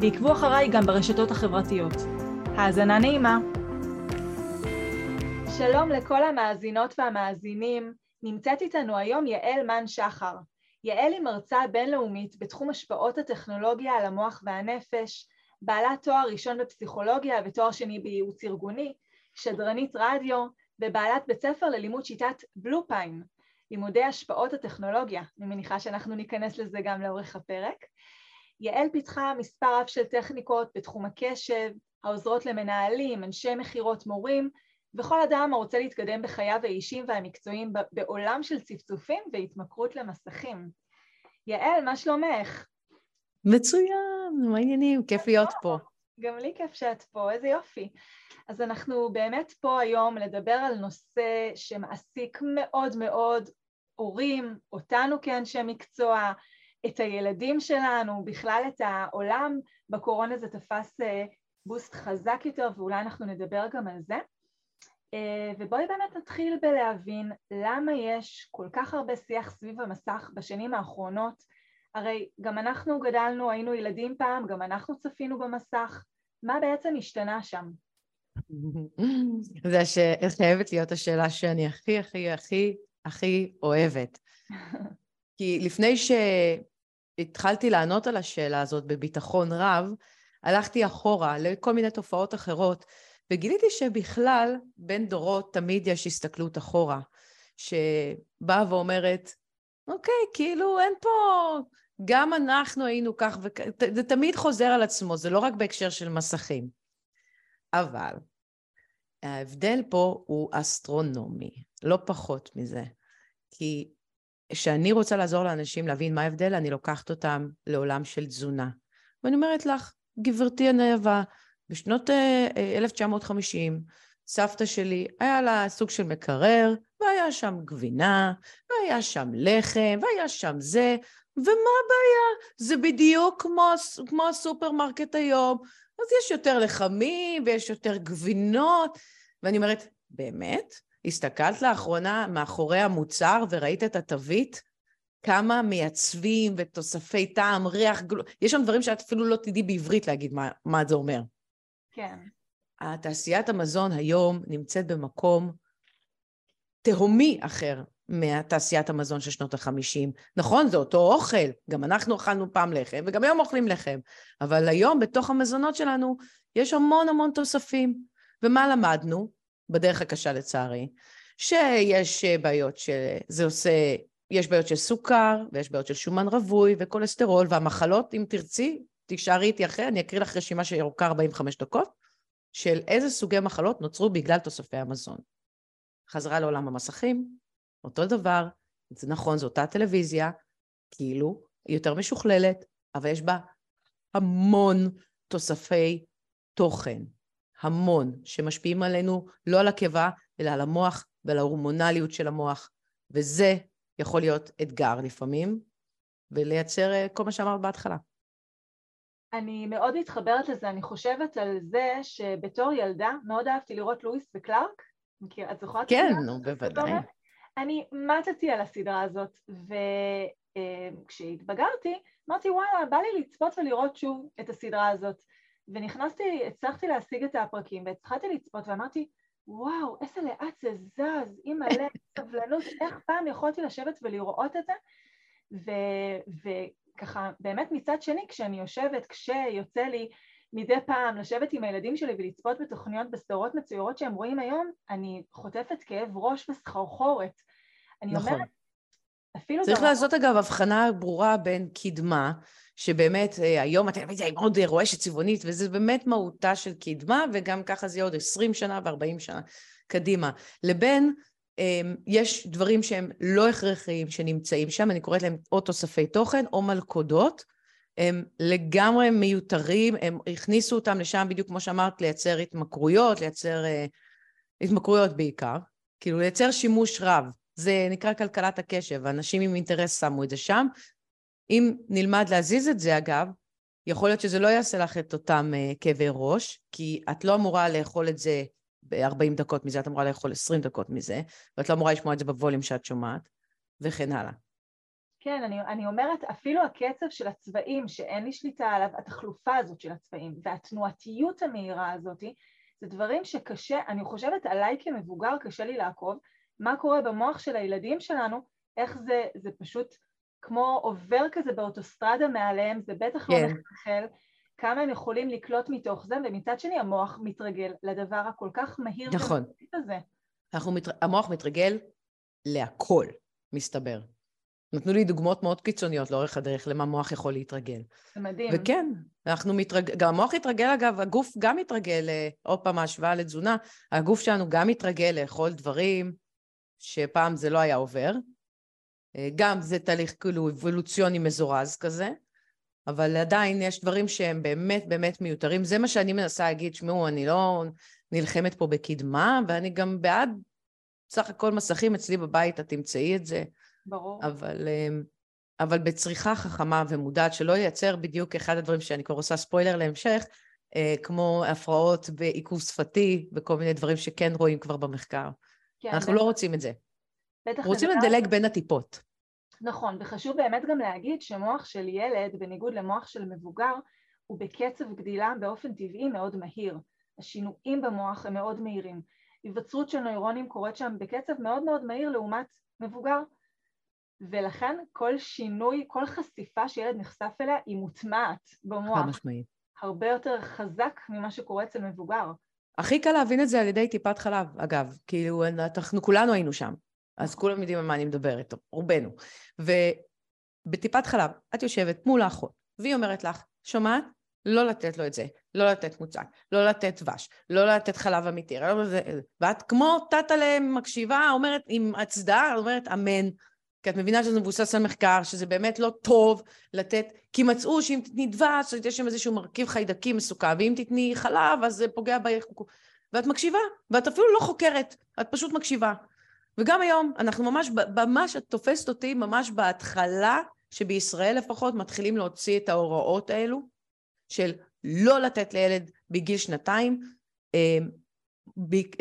ועקבו אחריי גם ברשתות החברתיות. האזנה נעימה. שלום לכל המאזינות והמאזינים, נמצאת איתנו היום יעל מן שחר. יעל היא מרצה בינלאומית בתחום השפעות הטכנולוגיה על המוח והנפש, בעלת תואר ראשון בפסיכולוגיה ותואר שני בייעוץ ארגוני, שדרנית רדיו ובעלת בית ספר ללימוד שיטת בלופיין, לימודי השפעות הטכנולוגיה, אני מניחה שאנחנו ניכנס לזה גם לאורך הפרק. יעל פיתחה מספר רב של טכניקות בתחום הקשב, העוזרות למנהלים, אנשי מכירות, מורים, וכל אדם הרוצה להתקדם בחייו האישיים והמקצועיים בעולם של צפצופים והתמכרות למסכים. יעל, מה שלומך? מצוין, מה העניינים? כיף להיות פה. גם לי כיף שאת פה, איזה יופי. אז אנחנו באמת פה היום לדבר על נושא שמעסיק מאוד מאוד הורים, אותנו כאנשי מקצוע, את הילדים שלנו, בכלל את העולם. בקורונה זה תפס בוסט חזק יותר ואולי אנחנו נדבר גם על זה. ובואי באמת נתחיל בלהבין למה יש כל כך הרבה שיח סביב המסך בשנים האחרונות. הרי גם אנחנו גדלנו, היינו ילדים פעם, גם אנחנו צפינו במסך. מה בעצם השתנה שם? זה הש... חייבת להיות השאלה שאני הכי הכי הכי הכי אוהבת. כי לפני שהתחלתי לענות על השאלה הזאת בביטחון רב, הלכתי אחורה לכל מיני תופעות אחרות, וגיליתי שבכלל בין דורות תמיד יש הסתכלות אחורה, שבאה ואומרת, אוקיי, כאילו אין פה... גם אנחנו היינו כך וכך, זה תמיד חוזר על עצמו, זה לא רק בהקשר של מסכים. אבל ההבדל פה הוא אסטרונומי, לא פחות מזה. כי כשאני רוצה לעזור לאנשים להבין מה ההבדל, אני לוקחת אותם לעולם של תזונה. ואני אומרת לך, גברתי הנאבה, בשנות 1950, אה, סבתא שלי, היה לה סוג של מקרר, והיה שם גבינה, והיה שם לחם, והיה שם זה, ומה הבעיה? זה בדיוק כמו, כמו הסופרמרקט היום. אז יש יותר לחמים ויש יותר גבינות. ואני אומרת, באמת? הסתכלת לאחרונה מאחורי המוצר וראית את התווית? כמה מייצבים ותוספי טעם, ריח, גלו... יש שם דברים שאת אפילו לא תדעי בעברית להגיד מה, מה זה אומר. כן. התעשיית המזון היום נמצאת במקום תהומי אחר מתעשיית המזון של שנות החמישים. נכון, זה אותו אוכל, גם אנחנו אכלנו פעם לחם, וגם היום אוכלים לחם, אבל היום בתוך המזונות שלנו יש המון המון תוספים. ומה למדנו? בדרך הקשה לצערי, שיש בעיות שזה עושה, יש בעיות של סוכר, ויש בעיות של שומן רווי וכולסטרול, והמחלות, אם תרצי, תישארי איתי אחרי, אני אקריא לך רשימה שארוכה 45 דקות, של איזה סוגי מחלות נוצרו בגלל תוספי המזון. חזרה לעולם המסכים, אותו דבר, זה נכון, זו אותה טלוויזיה, כאילו, היא יותר משוכללת, אבל יש בה המון תוספי תוכן, המון, שמשפיעים עלינו לא על הקיבה, אלא על המוח ועל ההורמונליות של המוח, וזה יכול להיות אתגר לפעמים, ולייצר אה, כל מה שאמרת בהתחלה. אני מאוד מתחברת לזה, אני חושבת על זה שבתור ילדה מאוד אהבתי לראות לואיס וקלארק, מכיר, את זוכרת? כן, נו, בוודאי. אני מתתי על הסדרה הזאת, וכשהתבגרתי אמרתי וואלה, בא לי לצפות ולראות שוב את הסדרה הזאת. ונכנסתי, הצלחתי להשיג את הפרקים והתחלתי לצפות ואמרתי, וואו, איזה לאט זה זז, עם מלא סבלנות, איך פעם יכולתי לשבת ולראות את זה? ו- וככה, באמת מצד שני, כשאני יושבת, כשיוצא לי מדי פעם לשבת עם הילדים שלי ולצפות בתוכניות בסדרות מצוירות שהם רואים היום, אני חוטפת כאב ראש וסחרחורת. אני נכון. אומרת, אפילו... צריך ברמה... לעשות אגב הבחנה ברורה בין קדמה, שבאמת אה, היום הטלוויזיה היא מאוד רועשת צבעונית, וזה באמת מהותה של קדמה, וגם ככה זה יהיה עוד 20 שנה ו-40 שנה קדימה, לבין אמ, יש דברים שהם לא הכרחיים שנמצאים שם, אני קוראת להם או תוספי תוכן או מלכודות, הם לגמרי מיותרים, הם הכניסו אותם לשם בדיוק כמו שאמרת, לייצר התמכרויות, לייצר uh, התמכרויות בעיקר, כאילו לייצר שימוש רב. זה נקרא כלכלת הקשב, אנשים עם אינטרס שמו את זה שם. אם נלמד להזיז את זה, אגב, יכול להיות שזה לא יעשה לך את אותם uh, כאבי ראש, כי את לא אמורה לאכול את זה ב-40 דקות מזה, את אמורה לאכול 20 דקות מזה, ואת לא אמורה לשמוע את זה בווליום שאת שומעת, וכן הלאה. כן, אני, אני אומרת, אפילו הקצב של הצבעים, שאין לי שליטה עליו, התחלופה הזאת של הצבעים, והתנועתיות המהירה הזאת, זה דברים שקשה, אני חושבת עליי כמבוגר, קשה לי לעקוב, מה קורה במוח של הילדים שלנו, איך זה, זה פשוט כמו עובר כזה באוטוסטרדה מעליהם, זה בטח לא כן. לא מחלחל, כמה הם יכולים לקלוט מתוך זה, ומצד שני המוח מתרגל לדבר הכל כך מהיר נכון. הזה. אנחנו מת... המוח מתרגל להכל, מסתבר. נתנו לי דוגמאות מאוד קיצוניות לאורך הדרך למה מוח יכול להתרגל. זה מדהים. וכן, אנחנו מתרגל, גם המוח התרגל אגב, הגוף גם מתרגל, אה, עוד פעם ההשוואה לתזונה, הגוף שלנו גם מתרגל לאכול דברים שפעם זה לא היה עובר. גם זה תהליך כאילו אבולוציוני מזורז כזה, אבל עדיין יש דברים שהם באמת באמת מיותרים. זה מה שאני מנסה להגיד, שמעו, אני לא נלחמת פה בקדמה, ואני גם בעד סך הכל מסכים אצלי בבית, את תמצאי את זה. ברור. אבל, אמ, אבל בצריכה חכמה ומודעת, שלא ייצר בדיוק אחד הדברים שאני כבר עושה ספוילר להמשך, אה, כמו הפרעות בעיכוב שפתי וכל מיני דברים שכן רואים כבר במחקר. כן, אנחנו לא רוצים את זה. בטח רוצים לדלג בין הטיפות. נכון, וחשוב באמת גם להגיד שמוח של ילד, בניגוד למוח של מבוגר, הוא בקצב גדילה באופן טבעי מאוד מהיר. השינויים במוח הם מאוד מהירים. היווצרות של נוירונים קורית שם בקצב מאוד מאוד מהיר לעומת מבוגר. ולכן כל שינוי, כל חשיפה שילד נחשף אליה היא מוטמעת במוח. חד משמעית. הרבה יותר חזק ממה שקורה אצל מבוגר. הכי קל להבין את זה על ידי טיפת חלב, אגב. כאילו, אנחנו כולנו היינו שם. אז כולם יודעים על מה אני מדברת, רובנו. ובטיפת חלב, את יושבת מול האחות, והיא אומרת לך, שומעת? לא לתת לו את זה, לא לתת מוצק, לא לתת דבש, לא לתת חלב אמיתי, לא ואת כמו טאטה מקשיבה, אומרת עם הצדעה, אומרת אמן, כי את מבינה שזה מבוסס על מחקר, שזה באמת לא טוב לתת, כי מצאו שאם תתני דבש, יש שם איזשהו מרכיב חיידקי מסוכן, ואם תתני חלב, אז זה פוגע ביחוק. ואת מקשיבה, ואת אפילו לא חוקרת, את פשוט מקשיבה. וגם היום, אנחנו ממש, ממש, את תופסת אותי ממש בהתחלה, שבישראל לפחות מתחילים להוציא את ההוראות האלו, של לא לתת לילד בגיל שנתיים, אה,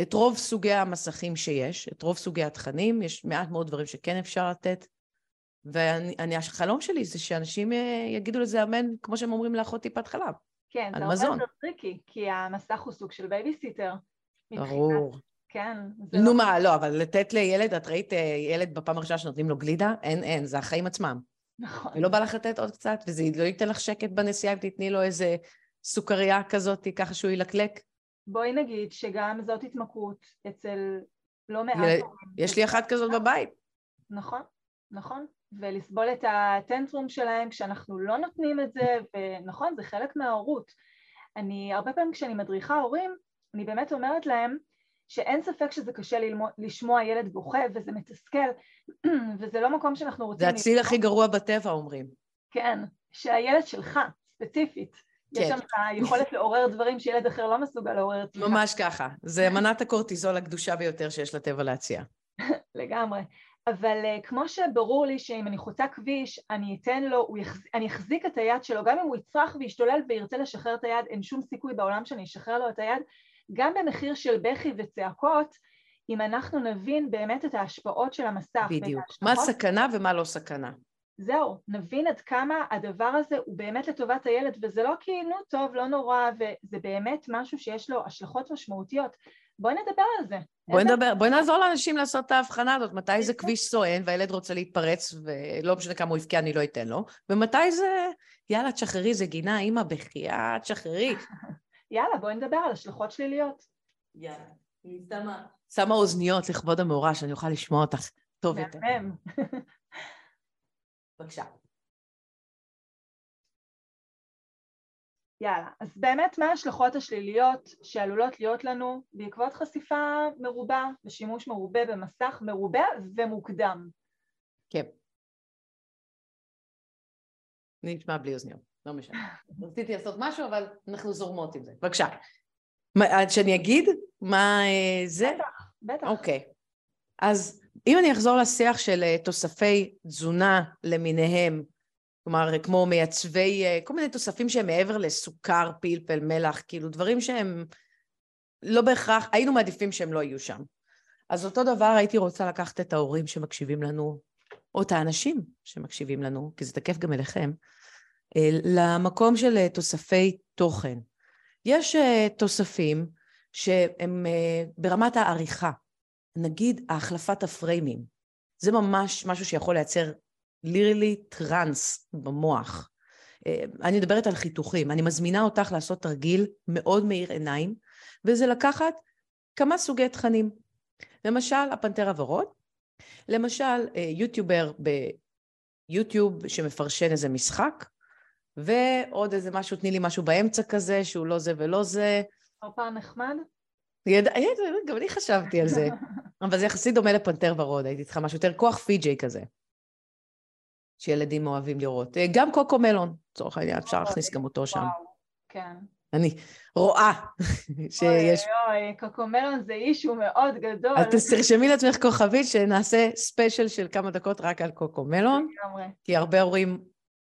את רוב סוגי המסכים שיש, את רוב סוגי התכנים, יש מעט מאוד דברים שכן אפשר לתת. ואני, החלום שלי זה שאנשים אה, יגידו לזה אמן, כמו שהם אומרים לאחות טיפת חלב. כן, זה הרבה יותר tricky, כי המסך הוא סוג של בייביסיטר. ברור. כן. נו לא... מה, לא, אבל לתת לילד, את ראית אה, ילד בפעם הראשונה שנותנים לו גלידה? אין, אין, זה החיים עצמם. נכון. ולא בא לך לתת עוד קצת, וזה לא ייתן לך שקט בנסיעה אם תתני לו איזה סוכריה כזאת, ככה שהוא ילקלק. בואי נגיד שגם זאת התמכרות אצל לא מעט... יש לי אחת כזאת בבית. נכון, נכון. ולסבול את הטנטרום שלהם כשאנחנו לא נותנים את זה, ונכון, זה חלק מההורות. אני, הרבה פעמים כשאני מדריכה הורים, אני באמת אומרת להם שאין ספק שזה קשה ללמוד, לשמוע ילד בוכה וזה מתסכל, וזה לא מקום שאנחנו רוצים... זה הציל הכי גרוע בטבע, אומרים. כן, שהילד שלך, ספציפית, כן. יש שם את היכולת לעורר דברים שילד אחר לא מסוגל לעורר. ממש ככה. זה מנת הקורטיזול הקדושה ביותר שיש לטבע להציע. לגמרי. אבל uh, כמו שברור לי שאם אני חוצה כביש, אני אתן לו, יחז... אני אחזיק את היד שלו, גם אם הוא יצרח וישתולל וירצה לשחרר את היד, אין שום סיכוי בעולם שאני אשחרר לו את היד, גם במחיר של בכי וצעקות, אם אנחנו נבין באמת את ההשפעות של המסך. בדיוק. מה סכנה ומה לא סכנה. זהו, נבין עד כמה הדבר הזה הוא באמת לטובת הילד, וזה לא כי נו טוב, לא נורא, וזה באמת משהו שיש לו השלכות משמעותיות. בואי נדבר על זה. בואי נדבר, בואי נעזור לאנשים לעשות את ההבחנה הזאת, מתי זה כביש סואן והילד רוצה להתפרץ, ולא משנה כמה הוא יבקיע, אני לא אתן לו, ומתי זה, יאללה, תשחררי, זה גינה, אימא, בחייאת, תשחררי. יאללה, בואי נדבר על השלכות שליליות. יאללה, אני שמה... שמה אוזניות לכבוד המאורע, שאני אוכל לשמוע אותך טוב יותר. מהמם. בבקשה. יאללה, אז באמת מה ההשלכות השליליות שעלולות להיות לנו בעקבות חשיפה מרובה ושימוש מרובה במסך מרובה ומוקדם? כן. נשמע בלי אוזניות. לא משנה. רציתי לעשות משהו, אבל אנחנו זורמות עם זה. בבקשה. מה, שאני אגיד מה אה, זה? בטח, בטח. אוקיי. אז אם אני אחזור לשיח של אה, תוספי תזונה למיניהם, כלומר, כמו מייצבי, אה, כל מיני תוספים שהם מעבר לסוכר, פלפל, מלח, כאילו דברים שהם לא בהכרח, היינו מעדיפים שהם לא יהיו שם. אז אותו דבר הייתי רוצה לקחת את ההורים שמקשיבים לנו, או את האנשים שמקשיבים לנו, כי זה תקף גם אליכם, אה, למקום של אה, תוספי תוכן. יש אה, תוספים שהם ברמת העריכה, נגיד החלפת הפריימים. זה ממש משהו שיכול לייצר לירלי טראנס במוח. אני מדברת על חיתוכים. אני מזמינה אותך לעשות תרגיל מאוד מאיר עיניים, וזה לקחת כמה סוגי תכנים. למשל, הפנתר הוורוד, למשל, יוטיובר ביוטיוב שמפרשן איזה משחק, ועוד איזה משהו, תני לי משהו באמצע כזה, שהוא לא זה ולא זה. פעם נחמד? יד... גם אני חשבתי על זה, אבל זה יחסית דומה לפנתר ורוד, הייתי צריכה משהו יותר כוח פי-ג'יי כזה, שילדים אוהבים לראות. אה, גם קוקו מלון, לצורך העניין, אפשר להכניס גם אותו שם. וואו, כן. אני רואה שיש... אוי, אוי, קוקו מלון זה אישו מאוד גדול. אז תרשמי לעצמך כוכבית שנעשה ספיישל של כמה דקות רק על קוקו מלון. לגמרי. כי הרבה הורים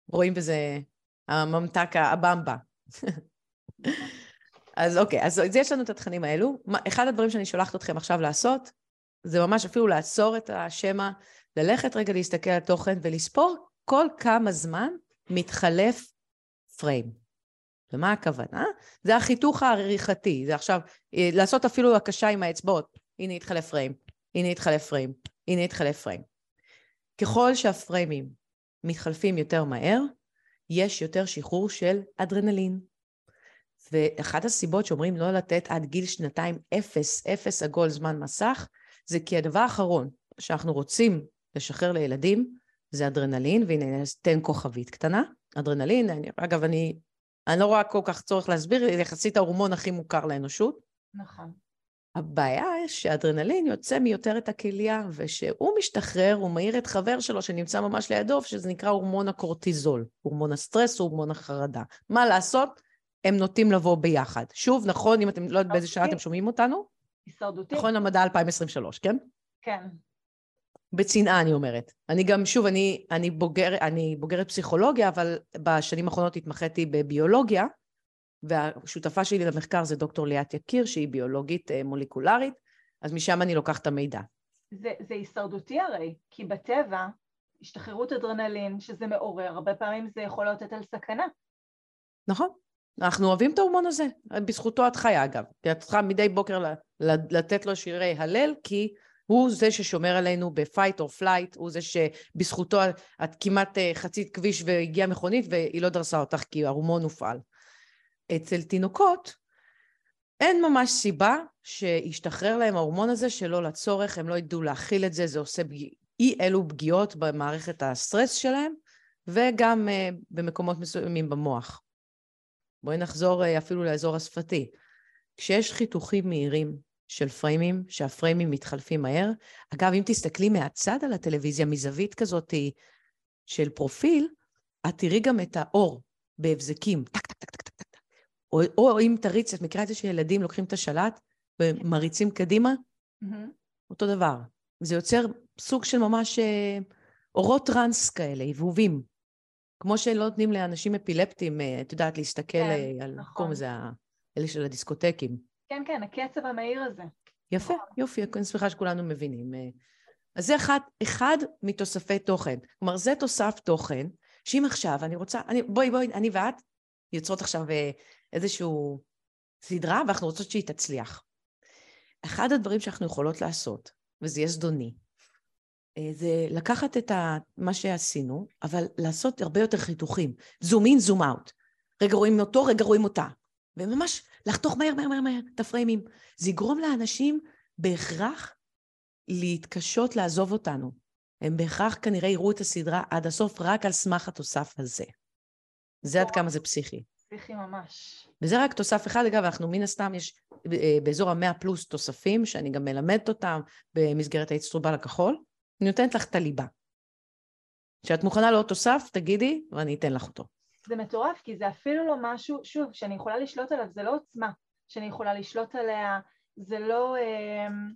רואים בזה הממתק, הבמבה. אז אוקיי, אז יש לנו את התכנים האלו. אחד הדברים שאני שולחת אתכם עכשיו לעשות, זה ממש אפילו לעצור את השמע, ללכת רגע להסתכל על תוכן ולספור כל כמה זמן מתחלף פריים. ומה הכוונה? זה החיתוך העריכתי, זה עכשיו אה, לעשות אפילו הקשה עם האצבעות. הנה התחלף פריים, הנה התחלף פריים, הנה התחלף פריים. ככל שהפריימים מתחלפים יותר מהר, יש יותר שחרור של אדרנלין. ואחת הסיבות שאומרים לא לתת עד גיל שנתיים אפס, אפס עגול זמן מסך, זה כי הדבר האחרון שאנחנו רוצים לשחרר לילדים זה אדרנלין, והנה אתן כוכבית קטנה. אדרנלין, אני, אגב, אני, אני לא רואה כל כך צורך להסביר, יחסית ההורמון הכי מוכר לאנושות. נכון. הבעיה שאדרנלין יוצא מיותרת הכליה, ושהוא משתחרר, הוא מעיר את חבר שלו שנמצא ממש לידו, שזה נקרא הורמון הקורטיזול, הורמון הסטרס, הורמון החרדה. מה לעשות? הם נוטים לבוא ביחד. שוב, נכון, אם אתם, לא יודעת באיזה שעה אתם שומעים אותנו? הישרדותי. נכון למדע 2023, כן? כן. בצנעה, אני אומרת. אני גם, שוב, אני, אני, בוגר, אני בוגרת פסיכולוגיה, אבל בשנים האחרונות התמחיתי בביולוגיה, והשותפה שלי למחקר זה דוקטור ליאת יקיר, שהיא ביולוגית אה, מולקולרית, אז משם אני לוקחת את המידע. זה, זה הישרדותי הרי, כי בטבע, השתחררות אדרנלין, שזה מעורר, הרבה פעמים זה יכול לאותת על סכנה. נכון. אנחנו אוהבים את ההורמון הזה, בזכותו את חיה אגב. כי את צריכה מדי בוקר לתת לו שירי הלל, כי הוא זה ששומר עלינו ב-fight or flight, הוא זה שבזכותו את כמעט אה, חצית כביש והגיעה מכונית והיא לא דרסה אותך כי ההורמון הופעל. אצל תינוקות אין ממש סיבה שישתחרר להם ההורמון הזה שלא לצורך, הם לא ידעו להכיל את זה, זה עושה פגיע, אי אלו פגיעות במערכת הסטרס שלהם, וגם uh, במקומות מסוימים במוח. בואי נחזור uh, אפילו לאזור השפתי. כשיש חיתוכים מהירים של פריימים, שהפריימים מתחלפים מהר, אגב, אם תסתכלי מהצד על הטלוויזיה, מזווית כזאת של פרופיל, את תראי גם את האור בהבזקים, טק, טק, טק, טק, או, או אם תריץ, את מכירה את זה שילדים לוקחים את השלט ומריצים קדימה? Mm-hmm. אותו דבר. זה יוצר סוג של ממש אה, אורות טראנס כאלה, הבהובים. כמו שלא נותנים לאנשים אפילפטיים, אה, את יודעת, להסתכל כן, אה, על, נכון. קוראים לזה, אלה של הדיסקוטקים. כן, כן, הקצב המהיר הזה. יפה, נכון. יופי, אני שמחה שכולנו מבינים. אז זה אחד, אחד מתוספי תוכן. כלומר, זה תוסף תוכן, שאם עכשיו אני רוצה, אני, בואי, בואי, אני ואת יוצרות עכשיו איזושהי סדרה, ואנחנו רוצות שהיא תצליח. אחד הדברים שאנחנו יכולות לעשות, וזה יהיה זדוני, אה, זה לקחת את מה שעשינו, אבל לעשות הרבה יותר חיתוכים. זום אין, זום אאוט. רגע רואים אותו, רגע רואים אותה. וממש לחתוך מהר, מהר, מהר, מהר את הפריימים. זה יגרום לאנשים בהכרח להתקשות לעזוב אותנו. הם בהכרח כנראה יראו את הסדרה עד הסוף רק על סמך התוסף הזה. זה עד כמה זה פסיכי. פסיכי ממש. וזה רק תוסף אחד, אגב, אנחנו מן הסתם, יש אה, באזור המאה פלוס תוספים, שאני גם מלמדת אותם במסגרת האצטרובל הכחול, אני נותנת לך את הליבה. כשאת מוכנה לעוד תוסף, תגידי, ואני אתן לך אותו. זה מטורף, כי זה אפילו לא משהו, שוב, שאני יכולה לשלוט עליו, זה לא עוצמה שאני יכולה לשלוט עליה, זה לא, אמ,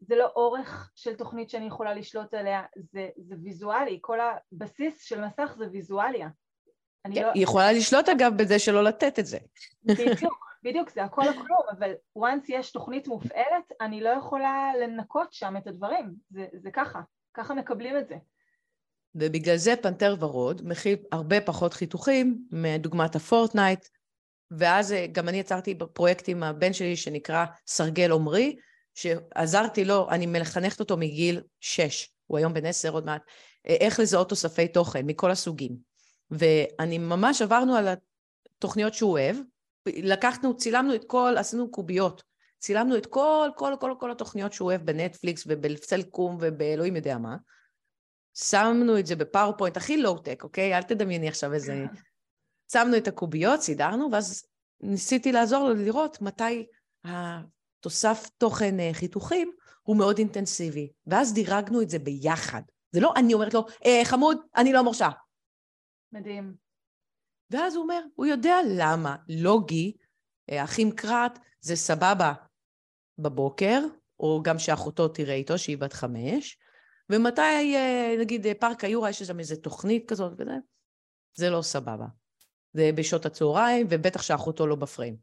זה לא אורך של תוכנית שאני יכולה לשלוט עליה, זה, זה ויזואלי, כל הבסיס של מסך זה ויזואליה. כן, לא... היא יכולה לשלוט אגב בזה שלא לתת את זה. בדיוק, בדיוק, זה הכל הכלום, אבל once יש תוכנית מופעלת, אני לא יכולה לנקות שם את הדברים, זה, זה ככה, ככה מקבלים את זה. ובגלל זה פנתר ורוד מכיל הרבה פחות חיתוכים מדוגמת הפורטנייט, ואז אה, גם אני יצרתי פרויקט עם הבן שלי שנקרא סרגל עומרי, שעזרתי לו, אני מחנכת אותו מגיל שש, הוא היום בן עשר עוד מעט, אה, איך לזהות תוספי תוכן מכל הסוגים. ואני ממש עברנו על התוכניות שהוא אוהב, לקחנו, צילמנו את כל, עשינו קוביות, צילמנו את כל, כל, כל, כל התוכניות שהוא אוהב בנטפליקס ובסלקום ובאלוהים יודע מה. שמנו את זה ב PowerPoint, הכי לואו-טק, אוקיי? אל תדמייני עכשיו איזה... שמנו את הקוביות, סידרנו, ואז ניסיתי לעזור לו לראות מתי התוסף תוכן אה, חיתוכים הוא מאוד אינטנסיבי. ואז דירגנו את זה ביחד. זה לא אני אומרת לו, אה, חמוד, אני לא מורשה. מדהים. ואז הוא אומר, הוא יודע למה לוגי, אה, אחים קראט, זה סבבה בבוקר, או גם שאחותו תראה איתו, שהיא בת חמש, ומתי, אה, נגיד, אה, פארק היורה, יש שם איזו תוכנית כזאת וזה, זה לא סבבה. זה בשעות הצהריים, ובטח שאחותו לא בפריים.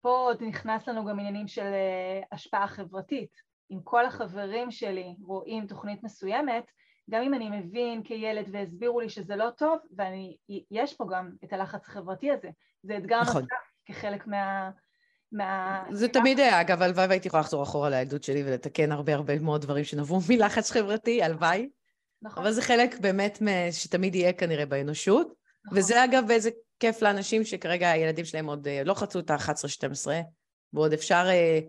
פה עוד נכנס לנו גם עניינים של השפעה חברתית. אם כל החברים שלי רואים תוכנית מסוימת, גם אם אני מבין כילד והסבירו לי שזה לא טוב, ויש פה גם את הלחץ החברתי הזה, זה אתגר נכון. נוסף כחלק מה... מה... זה תמיד היה, אגב, הלוואי והייתי יכולה לחזור אחורה לילדות שלי ולתקן הרבה הרבה מאוד דברים שנבעו מלחץ חברתי, הלוואי. נכון. אבל זה חלק באמת שתמיד יהיה כנראה באנושות. נכון. וזה אגב איזה כיף לאנשים שכרגע הילדים שלהם עוד אה, לא חצו את ה-11-12, ועוד אפשר, אה,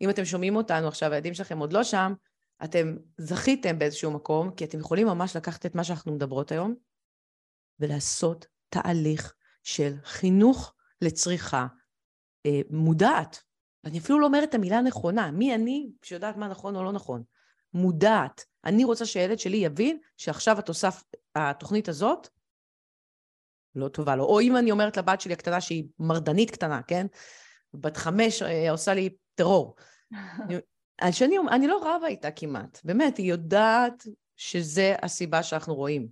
אם אתם שומעים אותנו עכשיו, הילדים שלכם עוד לא שם, אתם זכיתם באיזשהו מקום, כי אתם יכולים ממש לקחת את מה שאנחנו מדברות היום, ולעשות תהליך של חינוך לצריכה אה, מודעת. אני אפילו לא אומרת את המילה הנכונה, מי אני שיודעת מה נכון או לא נכון? מודעת. אני רוצה שהילד שלי יבין שעכשיו התוסף, התוכנית הזאת לא טובה לו. או אם אני אומרת לבת שלי הקטנה שהיא מרדנית קטנה, כן? בת חמש אה, עושה לי טרור. שאני, אני לא רבה איתה כמעט, באמת, היא יודעת שזה הסיבה שאנחנו רואים.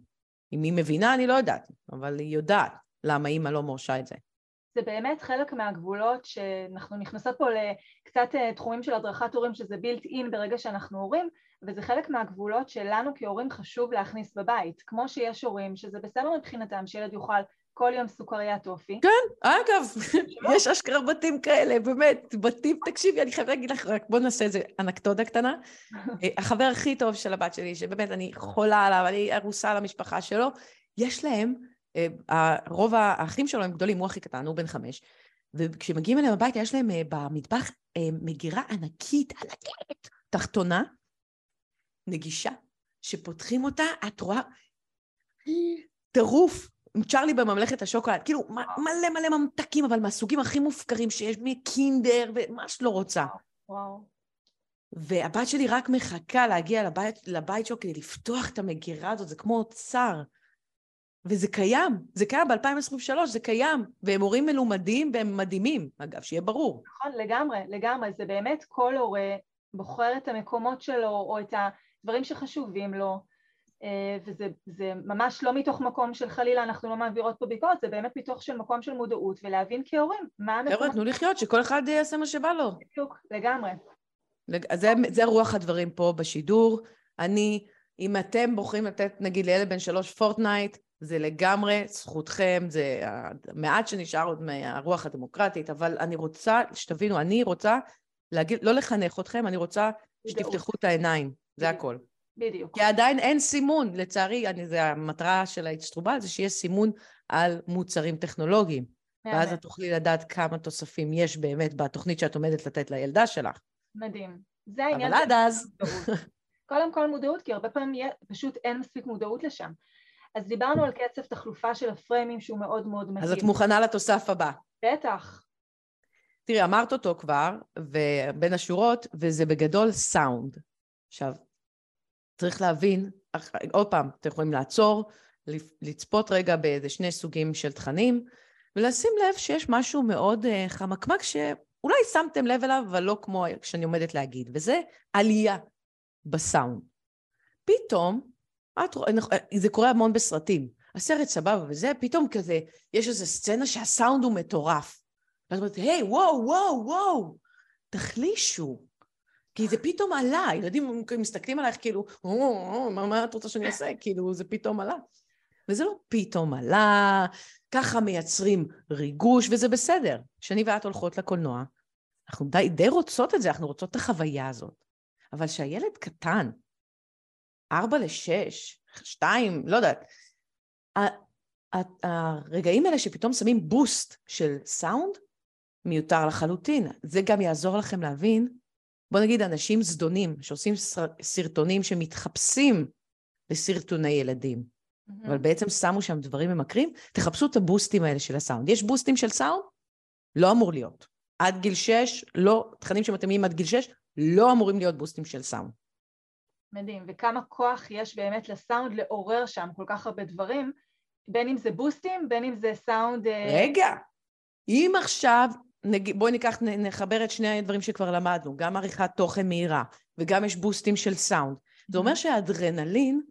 אם היא מבינה, אני לא יודעת, אבל היא יודעת למה אימא לא מורשה את זה. זה באמת חלק מהגבולות שאנחנו נכנסות פה לקצת אה, תחומים של הדרכת הורים שזה בילט אין ברגע שאנחנו הורים וזה חלק מהגבולות שלנו כהורים חשוב להכניס בבית כמו שיש הורים שזה בסדר מבחינתם שילד יוכל כל יום סוכריה טופי. כן, אגב, יש אשכרה בתים כאלה, באמת, בתים, תקשיבי, אני חייבת להגיד לך, רק בוא נעשה איזה אנקדודה קטנה. אה, החבר הכי טוב של הבת שלי, שבאמת אני חולה עליו, אני ארוסה על המשפחה שלו, יש להם, אה, רוב האחים שלו הם גדולים, הוא הכי קטן, הוא בן חמש, וכשמגיעים אליהם הביתה, יש להם אה, במטבח מגירה ענקית, ענקית, תחתונה, נגישה, שפותחים אותה, את רואה, טירוף, צ'רלי בממלכת השוקולד, כאילו מלא מלא ממתקים, אבל מהסוגים הכי מופקרים שיש, מקינדר, ומה שלא רוצה. וואו. והבת שלי רק מחכה להגיע לבית, לבית שלו כדי לפתוח את המגירה הזאת, זה כמו אוצר. וזה קיים, זה קיים ב-2023, זה קיים, והם הורים מלומדים והם מדהימים, אגב, שיהיה ברור. נכון, לגמרי, לגמרי, זה באמת כל הורה בוחר את המקומות שלו, או את הדברים שחשובים לו, וזה ממש לא מתוך מקום של חלילה אנחנו לא מעבירות פה ביקורת, זה באמת מתוך של מקום של מודעות ולהבין כהורים מה המקומות... חבר'ה, תנו לחיות, שכל אחד יעשה מה שבא לו. בדיוק, לגמרי. זה, זה רוח הדברים פה בשידור. אני, אם אתם בוחרים לתת נגיד לילד בן שלוש פורטנייט, זה לגמרי זכותכם, זה המעט שנשאר עוד מהרוח הדמוקרטית, אבל אני רוצה שתבינו, אני רוצה להגיד, לא לחנך אתכם, אני רוצה שתפתחו את העיניים, זה הכל. בדיוק. כי עדיין אין סימון, לצערי, אני, זה המטרה של האצטרובל, זה שיש סימון על מוצרים טכנולוגיים. ואז את תוכלי לדעת כמה תוספים יש באמת בתוכנית שאת עומדת לתת לילדה שלך. מדהים. זה העניין. אבל עד אז... קודם כל מודעות, כי הרבה פעמים פשוט אין מספיק מודעות לשם. אז דיברנו על קצב תחלופה של הפריימים שהוא מאוד מאוד מדהים. אז את מוכנה לתוסף הבא. בטח. תראי, אמרת אותו כבר, ובין השורות, וזה בגדול סאונד. עכשיו, צריך להבין, עוד פעם, אתם יכולים לעצור, לצפות רגע באיזה שני סוגים של תכנים, ולשים לב שיש משהו מאוד uh, חמקמק שאולי שמתם לב אליו, אבל לא כמו שאני עומדת להגיד, וזה עלייה בסאונד. פתאום, את, זה קורה המון בסרטים, הסרט סבבה וזה, פתאום כזה, יש איזו סצנה שהסאונד הוא מטורף. ואת אומרת, היי, וואו, וואו, וואו, תחלישו. כי זה פתאום עלה, ילדים מסתכלים עלייך כאילו, מה, מה את רוצה שאני אעשה? כאילו, זה פתאום עלה. וזה לא פתאום עלה, ככה מייצרים ריגוש, וזה בסדר. כשאני ואת הולכות לקולנוע, אנחנו די, די רוצות את זה, אנחנו רוצות את החוויה הזאת. אבל כשהילד קטן, ארבע לשש, שתיים, לא יודעת, הרגעים האלה שפתאום שמים בוסט של סאונד, מיותר לחלוטין. זה גם יעזור לכם להבין, בוא נגיד אנשים זדונים שעושים סרטונים שמתחפשים לסרטוני ילדים, mm-hmm. אבל בעצם שמו שם דברים ממכרים, תחפשו את הבוסטים האלה של הסאונד. יש בוסטים של סאונד? לא אמור להיות. עד גיל 6, לא, תכנים שמתאימים עד גיל 6, לא אמורים להיות בוסטים של סאונד. מדהים, וכמה כוח יש באמת לסאונד לעורר שם כל כך הרבה דברים, בין אם זה בוסטים, בין אם זה סאונד... אה, רגע, אם עכשיו, נג... בואי ניקח, נחבר את שני הדברים שכבר למדנו, גם עריכת תוכן מהירה, וגם יש בוסטים של סאונד. זה אומר שהאדרנלין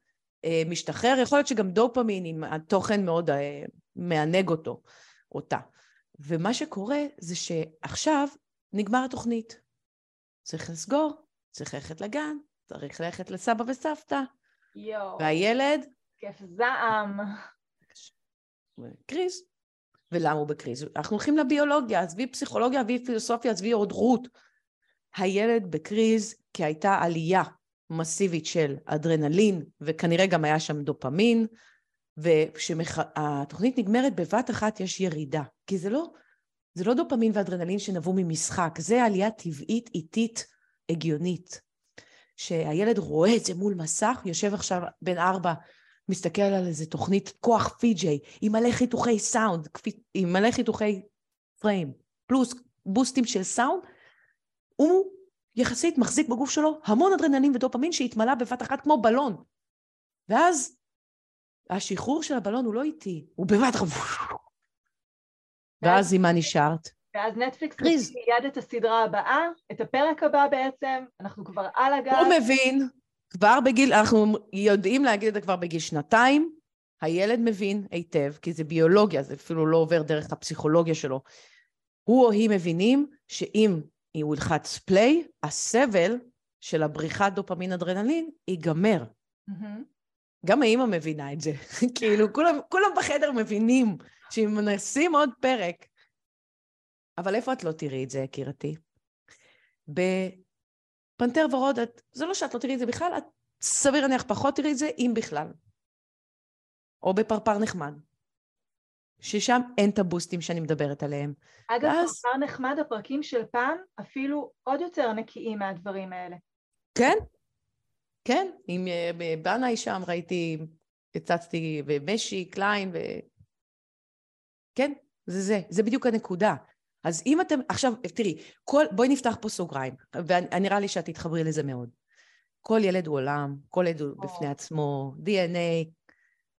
אה, משתחרר, יכול להיות שגם דופמין, אם התוכן מאוד אה, מענג אותו, אותה. ומה שקורה זה שעכשיו נגמר התוכנית. צריך לסגור, צריך ללכת לגן, צריך ללכת לסבא וסבתא. יואו. והילד? כיף זעם. קריז. ולמה הוא בקריז? אנחנו הולכים לביולוגיה, עזבי פסיכולוגיה, עזבי פילוסופיה, עזבי הודרות. הילד בקריז כי הייתה עלייה מסיבית של אדרנלין, וכנראה גם היה שם דופמין, וכשהתוכנית נגמרת בבת אחת יש ירידה. כי זה לא, זה לא דופמין ואדרנלין שנבעו ממשחק, זה עלייה טבעית, איטית, הגיונית. שהילד רואה את זה מול מסך, יושב עכשיו בן ארבע, מסתכל על איזה תוכנית כוח פי-ג'יי, עם מלא חיתוכי סאונד, עם מלא חיתוכי פריים, פלוס בוסטים של סאונד, הוא יחסית מחזיק בגוף שלו המון אדרנלין ודופמין שהתמלא בבת אחת כמו בלון. ואז השחרור של הבלון הוא לא איטי, הוא בבת אחת... ואז עם מה נשארת? ואז נטפליקס מציג מיד את הסדרה הבאה, את הפרק הבא בעצם, אנחנו כבר על הגל. הוא מבין, כבר בגיל, אנחנו יודעים להגיד את זה כבר בגיל שנתיים, הילד מבין היטב, כי זה ביולוגיה, זה אפילו לא עובר דרך הפסיכולוגיה שלו. הוא או היא מבינים שאם הוא ילחץ פליי, הסבל של הבריחת דופמין אדרנלין ייגמר. Mm-hmm. גם האימא מבינה את זה. כאילו, כולם, כולם בחדר מבינים שאם נשים עוד פרק, אבל איפה את לא תראי את זה, יקירתי? בפנתר ורוד, את, זה לא שאת לא תראי את זה בכלל, את סביר להניח פחות תראי את זה, אם בכלל. או בפרפר נחמד. ששם אין את הבוסטים שאני מדברת עליהם. אגב, ואז... פרפר נחמד, הפרקים של פעם אפילו עוד יותר נקיים מהדברים האלה. כן, כן. עם אה, בנאי שם ראיתי, הצצתי במשי, קליין, ו... כן, זה זה, זה בדיוק הנקודה. אז אם אתם, עכשיו, תראי, כל, בואי נפתח פה סוגריים, ונראה לי שאת תתחברי לזה מאוד. כל ילד הוא עולם, כל ילד הוא בפני עצמו, DNA,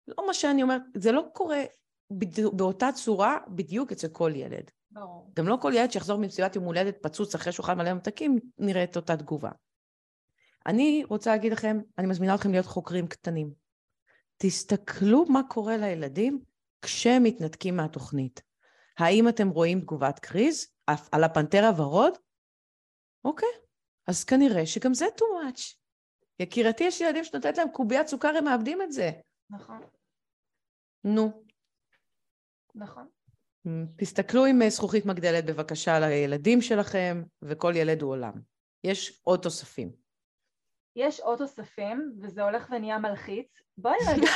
לא מה שאני אומרת, זה לא קורה בדיוק, באותה צורה בדיוק אצל כל ילד. ברור. גם לא כל ילד שיחזור ממסיבת יום הולדת פצוץ אחרי אכל מלא ממתקים, נראה את אותה תגובה. אני רוצה להגיד לכם, אני מזמינה אתכם להיות חוקרים קטנים. תסתכלו מה קורה לילדים כשהם מתנתקים מהתוכנית. האם אתם רואים תגובת קריז על הפנתר הוורוד? אוקיי, אז כנראה שגם זה too much. יקירתי, יש ילדים שנותנת להם קוביית סוכר, הם מאבדים את זה. נכון. נו. נכון. תסתכלו עם אה, זכוכית מגדלת בבקשה על הילדים שלכם, וכל ילד הוא עולם. יש עוד תוספים. יש עוד תוספים, וזה הולך ונהיה מלחיץ. בואי רגע.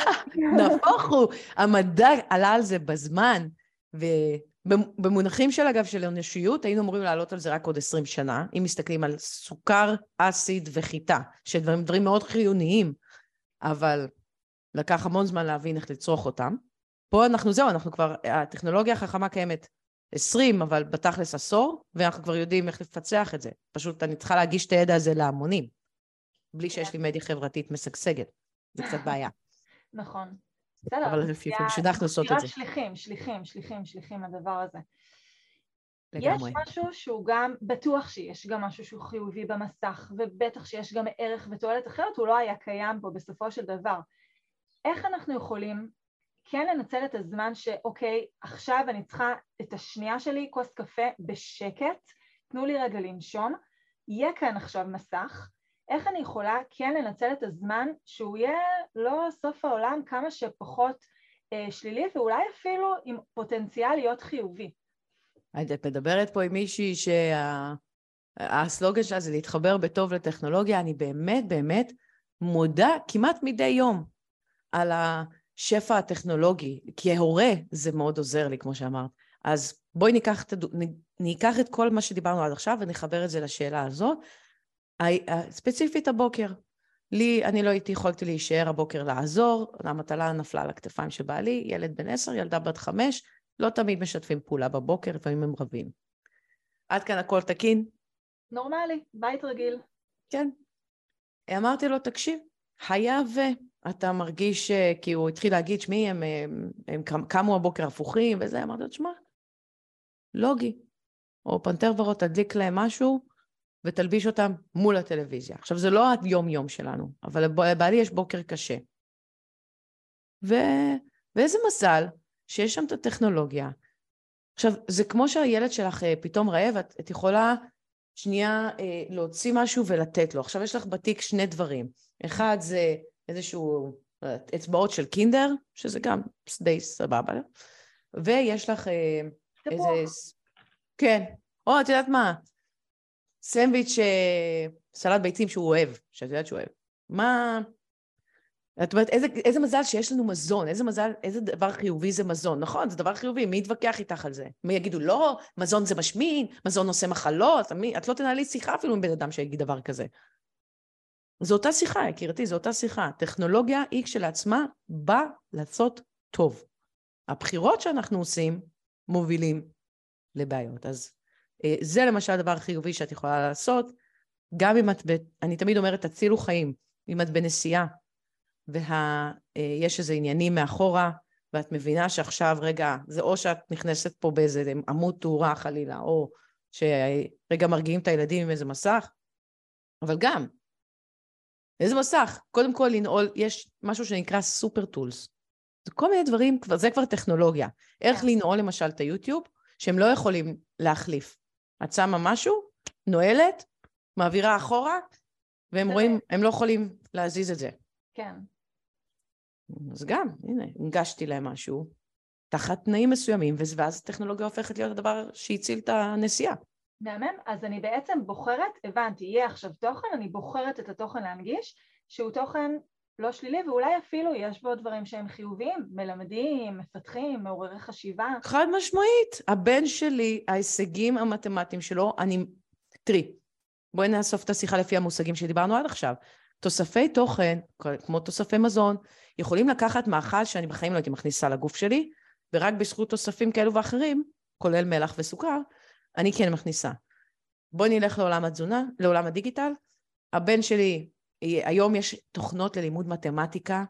נהפוך הוא, המדע עלה על זה בזמן, ובמונחים של אגב של אנושיות, היינו אמורים לעלות על זה רק עוד 20 שנה, אם מסתכלים על סוכר, אסיד וחיטה, שדברים דברים מאוד חיוניים, אבל לקח המון זמן להבין איך לצרוך אותם. פה אנחנו, זהו, אנחנו כבר, הטכנולוגיה החכמה קיימת 20, אבל בתכלס עשור, ואנחנו כבר יודעים איך לפצח את זה. פשוט אני צריכה להגיש את הידע הזה להמונים. בלי שיש לי מדיה חברתית משגשגת. זה קצת בעיה. נכון. בסדר, אבל לפעמים שאנחנו לעשות את זה. שליחים, שליחים, שליחים, שליחים לדבר הזה. לגמרי. יש משהו שהוא גם, בטוח שיש גם משהו שהוא חיובי במסך, ובטח שיש גם ערך ותועלת אחרת, הוא לא היה קיים פה בסופו של דבר. איך אנחנו יכולים כן לנצל את הזמן שאוקיי, עכשיו אני צריכה את השנייה שלי, כוס קפה בשקט, תנו לי רגע לנשום, יהיה כאן עכשיו מסך, איך אני יכולה כן לנצל את הזמן שהוא יהיה לא סוף העולם, כמה שפחות אה, שלילי ואולי אפילו עם פוטנציאל להיות חיובי. את מדברת פה עם מישהי שהסלוגן שלה זה להתחבר בטוב לטכנולוגיה, אני באמת באמת מודה כמעט מדי יום על השפע הטכנולוגי, כי ההורה זה מאוד עוזר לי, כמו שאמרת. אז בואי ניקח את, ניקח את כל מה שדיברנו עד עכשיו ונחבר את זה לשאלה הזאת. ספציפית הבוקר. לי, אני לא הייתי יכולתי להישאר הבוקר לעזור, המטלה נפלה על הכתפיים של בעלי, ילד בן עשר, ילדה בת חמש, לא תמיד משתפים פעולה בבוקר, לפעמים הם רבים. עד כאן הכל תקין? נורמלי, בית רגיל. כן. אמרתי לו, תקשיב, היה ואתה מרגיש, כי הוא התחיל להגיד, שמי, הם, הם, הם, הם קמו הבוקר הפוכים וזה, אמרתי לו, תשמע, לוגי, או פנתר ורוד תדליק להם משהו ותלביש אותם מול הטלוויזיה. עכשיו, זה לא היום-יום שלנו, אבל לבעלי יש בוקר קשה. ו... ואיזה מזל שיש שם את הטכנולוגיה. עכשיו, זה כמו שהילד שלך אה, פתאום רעב, את, את יכולה שנייה אה, להוציא משהו ולתת לו. עכשיו יש לך בתיק שני דברים. אחד זה איזשהו אה, אצבעות של קינדר, שזה גם די סבבה, ויש לך אה, איזה... כן. או, את יודעת מה? סנדוויץ' אה, סלט ביצים שהוא אוהב, שאת יודעת שהוא אוהב. מה... את אומרת, איזה, איזה מזל שיש לנו מזון, איזה מזל, איזה דבר חיובי זה מזון. נכון, זה דבר חיובי, מי יתווכח איתך על זה? מי יגידו, לא, מזון זה משמין, מזון עושה מחלות, מי, את לא תנהלי שיחה אפילו עם בן אדם שיגיד דבר כזה. זו אותה שיחה, יקירתי, זו אותה שיחה. טכנולוגיה היא כשלעצמה באה לעשות טוב. הבחירות שאנחנו עושים מובילים לבעיות. אז זה למשל הדבר החיובי שאת יכולה לעשות, גם אם את, ב... אני תמיד אומרת, תצילו חיים. אם את בנסיעה ויש אה, איזה עניינים מאחורה, ואת מבינה שעכשיו, רגע, זה או שאת נכנסת פה באיזה עמוד תאורה חלילה, או שרגע מרגיעים את הילדים עם איזה מסך, אבל גם, איזה מסך? קודם כל לנעול, יש משהו שנקרא סופר טולס. זה כל מיני דברים, זה כבר טכנולוגיה. איך כן. לנעול למשל את היוטיוב, שהם לא יכולים להחליף. את שמה משהו, נועלת, מעבירה אחורה, והם רואים, הם לא יכולים להזיז את זה. כן. אז גם, הנה, הנגשתי להם משהו, תחת תנאים מסוימים, ואז הטכנולוגיה הופכת להיות הדבר שהציל את הנסיעה. מהמם, אז אני בעצם בוחרת, הבנתי, יהיה עכשיו תוכן, אני בוחרת את התוכן להנגיש, שהוא תוכן לא שלילי, ואולי אפילו יש בו דברים שהם חיוביים, מלמדים, מפתחים, מעוררי חשיבה. חד משמעית. הבן שלי, ההישגים המתמטיים שלו, אני... תראי, בואי נאסוף את השיחה לפי המושגים שדיברנו עד עכשיו. תוספי תוכן, כמו תוספי מזון, יכולים לקחת מאכל שאני בחיים לא הייתי מכניסה לגוף שלי, ורק בזכות תוספים כאלו ואחרים, כולל מלח וסוכר, אני כן מכניסה. בואי נלך לעולם התזונה, לעולם הדיגיטל. הבן שלי היום יש תוכנות ללימוד מתמטיקה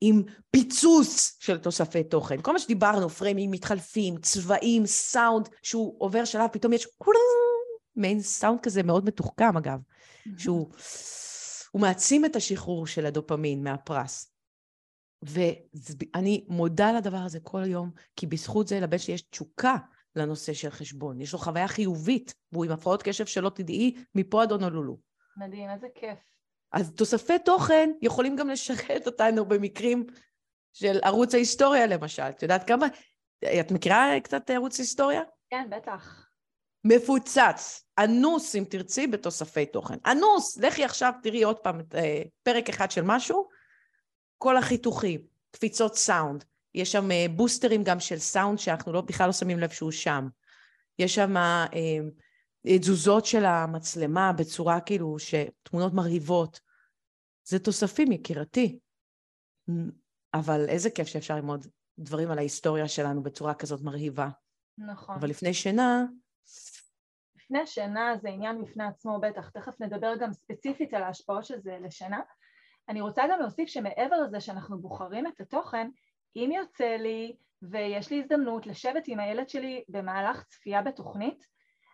עם פיצוץ של תוספי תוכן. כל מה שדיברנו, פריימים מתחלפים, צבעים, סאונד, שהוא עובר שלב, פתאום יש מעין סאונד כזה מאוד מתוחכם אגב, שהוא הוא מעצים את השחרור של הדופמין מהפרס. ואני מודה לדבר הזה כל יום, כי בזכות זה לבן שלי יש תשוקה לנושא של חשבון. יש לו חוויה חיובית, והוא עם הפרעות קשב שלא תדעי, מפה עד הונולולו. מדהים, איזה כיף. אז תוספי תוכן יכולים גם לשרת אותנו במקרים של ערוץ ההיסטוריה למשל. את יודעת כמה... את מכירה קצת ערוץ היסטוריה? כן, בטח. מפוצץ, אנוס אם תרצי בתוספי תוכן. אנוס, לכי עכשיו תראי עוד פעם אה, פרק אחד של משהו, כל החיתוכים, קפיצות סאונד, יש שם אה, בוסטרים גם של סאונד שאנחנו לא, בכלל לא שמים לב שהוא שם. יש שם אה, תזוזות של המצלמה בצורה כאילו שתמונות מרהיבות. זה תוספים, יקירתי. אבל איזה כיף שאפשר ללמוד דברים על ההיסטוריה שלנו בצורה כזאת מרהיבה. נכון. אבל לפני שינה... לפני שינה זה עניין בפני עצמו בטח, תכף נדבר גם ספציפית על ההשפעות של זה לשינה. אני רוצה גם להוסיף שמעבר לזה שאנחנו בוחרים את התוכן, אם יוצא לי ויש לי הזדמנות לשבת עם הילד שלי במהלך צפייה בתוכנית,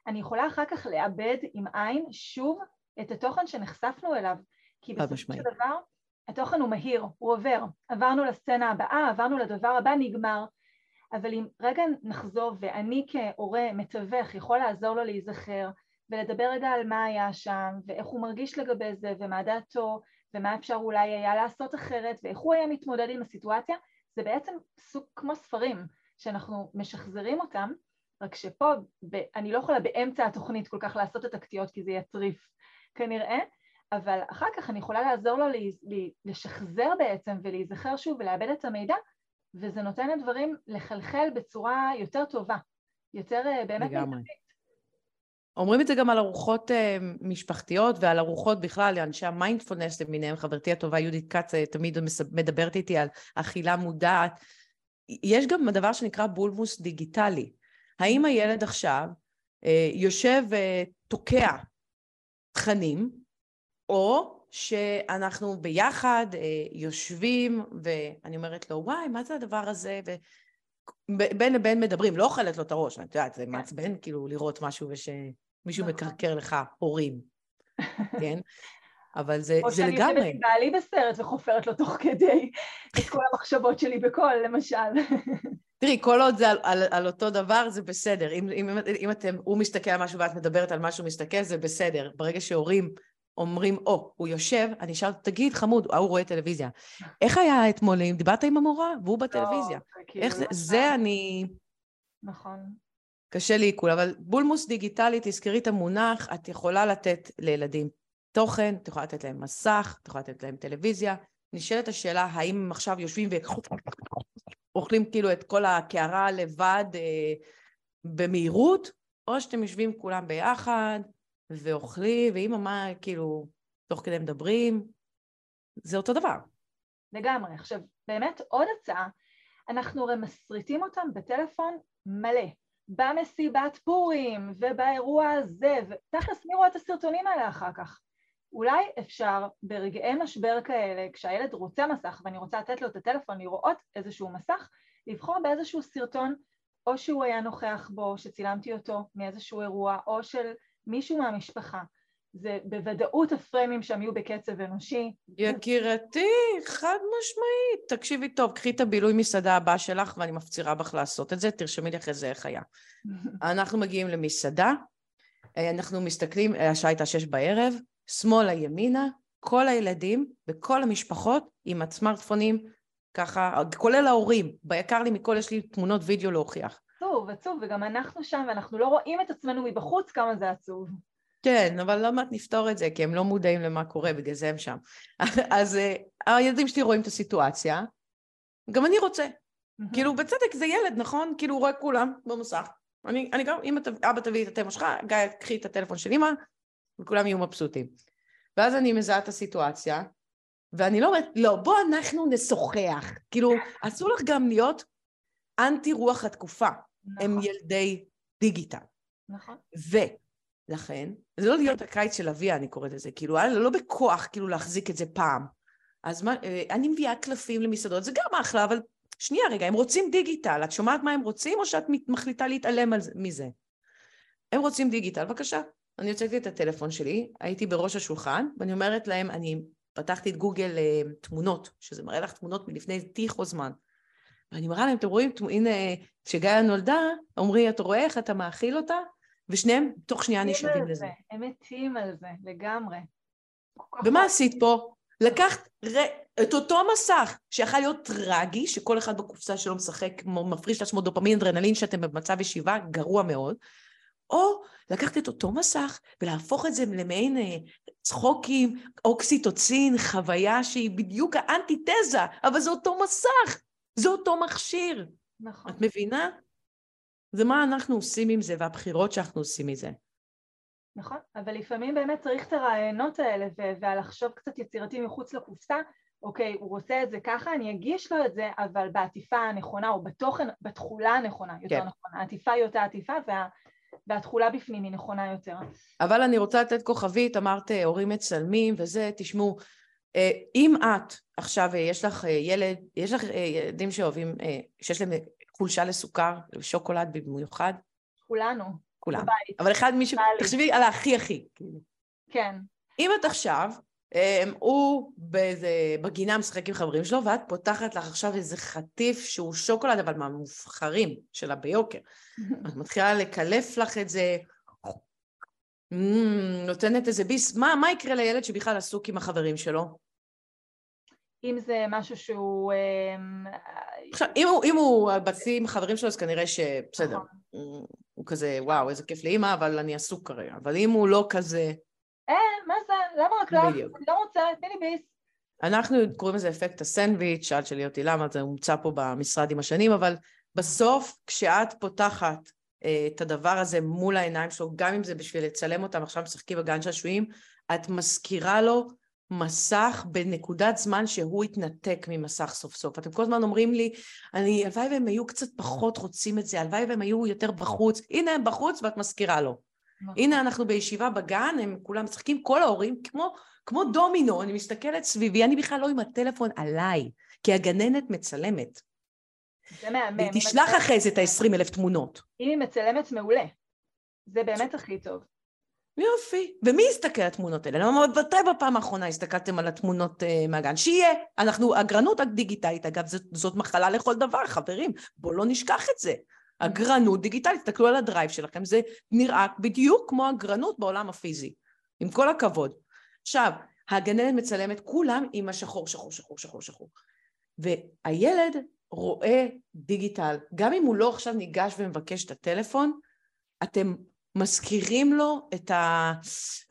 אני יכולה אחר כך לאבד עם עין שוב את התוכן שנחשפנו אליו. כי בסופו של דבר התוכן הוא מהיר, הוא עובר. עברנו לסצנה הבאה, עברנו לדבר הבא, נגמר. אבל אם רגע נחזור ואני כהורה מתווך יכול לעזור לו להיזכר ולדבר רגע על מה היה שם ואיך הוא מרגיש לגבי זה ומה דעתו ומה אפשר אולי היה לעשות אחרת ואיך הוא היה מתמודד עם הסיטואציה, זה בעצם סוג כמו ספרים שאנחנו משחזרים אותם, רק שפה אני לא יכולה באמצע התוכנית כל כך לעשות את הקטיעות כי זה יטריף כנראה, אבל אחר כך אני יכולה לעזור לו לשחזר בעצם ולהיזכר שוב ולאבד את המידע וזה נותן לדברים לחלחל בצורה יותר טובה, יותר אה, באמת מיטבית. אומרים את זה גם על ארוחות uh, משפחתיות ועל ארוחות בכלל, לאנשי המיינדפולנס למיניהם. חברתי הטובה יהודית כץ אה, תמיד מדברת איתי על אכילה מודעת. יש גם דבר שנקרא בולמוס דיגיטלי. האם הילד עכשיו uh, יושב ותוקע uh, תכנים, או שאנחנו ביחד uh, יושבים, ואני אומרת לו, וואי, מה זה הדבר הזה? ובין לבין מדברים, לא אוכלת לו את הראש, את יודעת, זה כן. מעצבן כאילו לראות משהו וש... מישהו נכון. מקרקר לך הורים, כן? אבל זה, זה לגמרי. או שאני יושבת עם בעלי בסרט וחופרת לו תוך כדי את כל המחשבות שלי בקול, למשל. תראי, כל עוד זה על, על, על אותו דבר, זה בסדר. אם, אם, אם אתם, הוא מסתכל על משהו ואת מדברת על משהו מסתכל, זה בסדר. ברגע שהורים אומרים, או, oh, הוא יושב, אני אשאל תגיד, חמוד, ההוא רואה טלוויזיה. איך היה אתמול? דיברת עם המורה? והוא בטלוויזיה. לא, איך זה, כאילו זה אני... נכון. קשה לי עיכול, אבל בולמוס דיגיטלי, תזכרי את המונח, את יכולה לתת לילדים תוכן, את יכולה לתת להם מסך, את יכולה לתת להם טלוויזיה. נשאלת השאלה, האם הם עכשיו יושבים ואוכלים כאילו את כל הקערה לבד אה, במהירות, או שאתם יושבים כולם ביחד ואוכלים, ואם מה, כאילו, תוך כדי מדברים, זה אותו דבר. לגמרי. עכשיו, באמת עוד הצעה, אנחנו הרי מסריטים אותם בטלפון מלא. במסיבת פורים ובאירוע הזה, ותכלס רואה את הסרטונים האלה אחר כך? אולי אפשר ברגעי משבר כאלה, כשהילד רוצה מסך ואני רוצה לתת לו את הטלפון לראות איזשהו מסך, לבחור באיזשהו סרטון או שהוא היה נוכח בו, שצילמתי אותו מאיזשהו אירוע, או של מישהו מהמשפחה. זה בוודאות הפריימים שם יהיו בקצב אנושי. יקירתי, חד משמעית. תקשיבי טוב, קחי את הבילוי מסעדה הבא שלך, ואני מפצירה בך לעשות את זה, תרשמי לי אחרי זה איך היה. אנחנו מגיעים למסעדה, אה, אנחנו מסתכלים, השעה הייתה שש בערב, שמאלה ימינה, כל הילדים וכל המשפחות עם הסמארטפונים, ככה, כולל ההורים. ביקר לי מכל יש לי תמונות וידאו להוכיח. עצוב, עצוב, וגם אנחנו שם, ואנחנו לא רואים את עצמנו מבחוץ, כמה זה עצוב. כן, אבל לא מעט נפתור את זה, כי הם לא מודעים למה קורה, בגלל זה הם שם. אז uh, הילדים שלי רואים את הסיטואציה, גם אני רוצה. כאילו, בצדק זה ילד, נכון? כאילו, הוא רואה כולם במסך. אני, אני גם, אם אבא תביא את הטלפון שלך, גיא, קחי את הטלפון של אמא, וכולם יהיו מבסוטים. ואז אני מזהה את הסיטואציה, ואני לא אומרת, לא, בוא אנחנו נשוחח. כאילו, אסור לך גם להיות אנטי רוח התקופה. נכון. הם ילדי דיגיטל. נכון. לכן, זה לא להיות הקיץ של אביה, אני קוראת לזה, כאילו, היה לא בכוח כאילו להחזיק את זה פעם. אז מה, אה, אני מביאה קלפים למסעדות, זה גם אחלה, אבל שנייה רגע, הם רוצים דיגיטל, את שומעת מה הם רוצים או שאת מחליטה להתעלם מזה? הם רוצים דיגיטל, בבקשה. אני הוצאתי את הטלפון שלי, הייתי בראש השולחן, ואני אומרת להם, אני פתחתי את גוגל אה, תמונות, שזה מראה לך תמונות מלפני תיכו זמן. ואני מראה להם, אתם רואים, הנה, כשגאיה נולדה, עמרי, אתה רואה איך אתה מאכיל אותה? ושניהם תוך שנייה נשאבים לזה. הם מתים על זה, לגמרי. ומה עשית פה? לקחת ר... את אותו מסך שיכול להיות טרגי, שכל אחד בקופסה שלו משחק, מפריש לעצמו דופמין, אדרנלין, שאתם במצב ישיבה גרוע מאוד, או לקחת את אותו מסך ולהפוך את זה למעין אה, צחוקים, אוקסיטוצין, חוויה שהיא בדיוק האנטיתזה, אבל זה אותו מסך, זה אותו מכשיר. נכון. את מבינה? זה מה אנחנו עושים עם זה והבחירות שאנחנו עושים מזה. נכון, אבל לפעמים באמת צריך את הרעיונות האלה ולחשוב קצת יצירתי מחוץ לקופסה, אוקיי, הוא רוצה את זה ככה, אני אגיש לו את זה, אבל בעטיפה הנכונה או בתוכן, בתכולה הנכונה, יותר כן. נכון, העטיפה היא אותה עטיפה וה... והתכולה בפנים היא נכונה יותר. אבל אני רוצה לתת כוכבית, אמרת הורים מצלמים וזה, תשמעו, אה, אם את עכשיו, אה, יש לך ילד, יש לך ילדים שאוהבים, שיש להם חולשה לסוכר, לשוקולד במיוחד? כולנו. כולם. בבית. אבל אחד מישהו, תחשבי על הכי הכי. כאילו. כן. אם את עכשיו, הוא באיזה, בגינה משחק עם חברים שלו, ואת פותחת לך עכשיו איזה חטיף שהוא שוקולד, אבל מהמובחרים שלה ביוקר. את מתחילה לקלף לך את זה, נותנת איזה ביס, מה, מה יקרה לילד שבכלל עסוק עם החברים שלו? אם זה משהו שהוא... אמ, עכשיו, אם הוא, אם הוא בצי עם חברים שלו, אז כנראה שבסדר. נכון. הוא כזה, וואו, איזה כיף לאימא, אבל אני עסוק כרגע. אבל אם הוא לא כזה... אה, מה זה? למה רק לך? אני לא רוצה, תני לי ביס. אנחנו קוראים לזה אפקט הסנדוויץ', שאלת שלי אותי למה, זה מומצא פה במשרד עם השנים, אבל בסוף, כשאת פותחת את הדבר הזה מול העיניים שלו, גם אם זה בשביל לצלם אותם, עכשיו משחקים בגן שעשועים, את מזכירה לו מסך בנקודת זמן שהוא התנתק ממסך סוף סוף. אתם כל הזמן אומרים לי, אני, הלוואי והם היו קצת פחות רוצים את זה, הלוואי והם היו יותר בחוץ. הנה הם בחוץ ואת מזכירה לו. נכון. הנה אנחנו בישיבה בגן, הם כולם משחקים, כל ההורים, כמו, כמו דומינו, אני מסתכלת סביבי, אני בכלל לא עם הטלפון עליי, כי הגננת מצלמת. זה מהמם. והיא תשלח אחרי זה את ה-20 אלף תמונות. אם היא מצלמת מעולה. זה באמת הכי טוב. יופי. ומי יסתכל על התמונות האלה? למה מתי בפעם האחרונה הסתכלתם על התמונות uh, מהגן? שיהיה. אנחנו, אגרנות הדיגיטלית, אגב, זאת, זאת מחלה לכל דבר, חברים. בואו לא נשכח את זה. אגרנות דיגיטלית, תסתכלו על הדרייב שלכם, זה נראה בדיוק כמו אגרנות בעולם הפיזי. עם כל הכבוד. עכשיו, הגננת מצלמת כולם עם השחור, שחור, שחור, שחור, שחור. והילד רואה דיגיטל, גם אם הוא לא עכשיו ניגש ומבקש את הטלפון, אתם מזכירים לו את ה...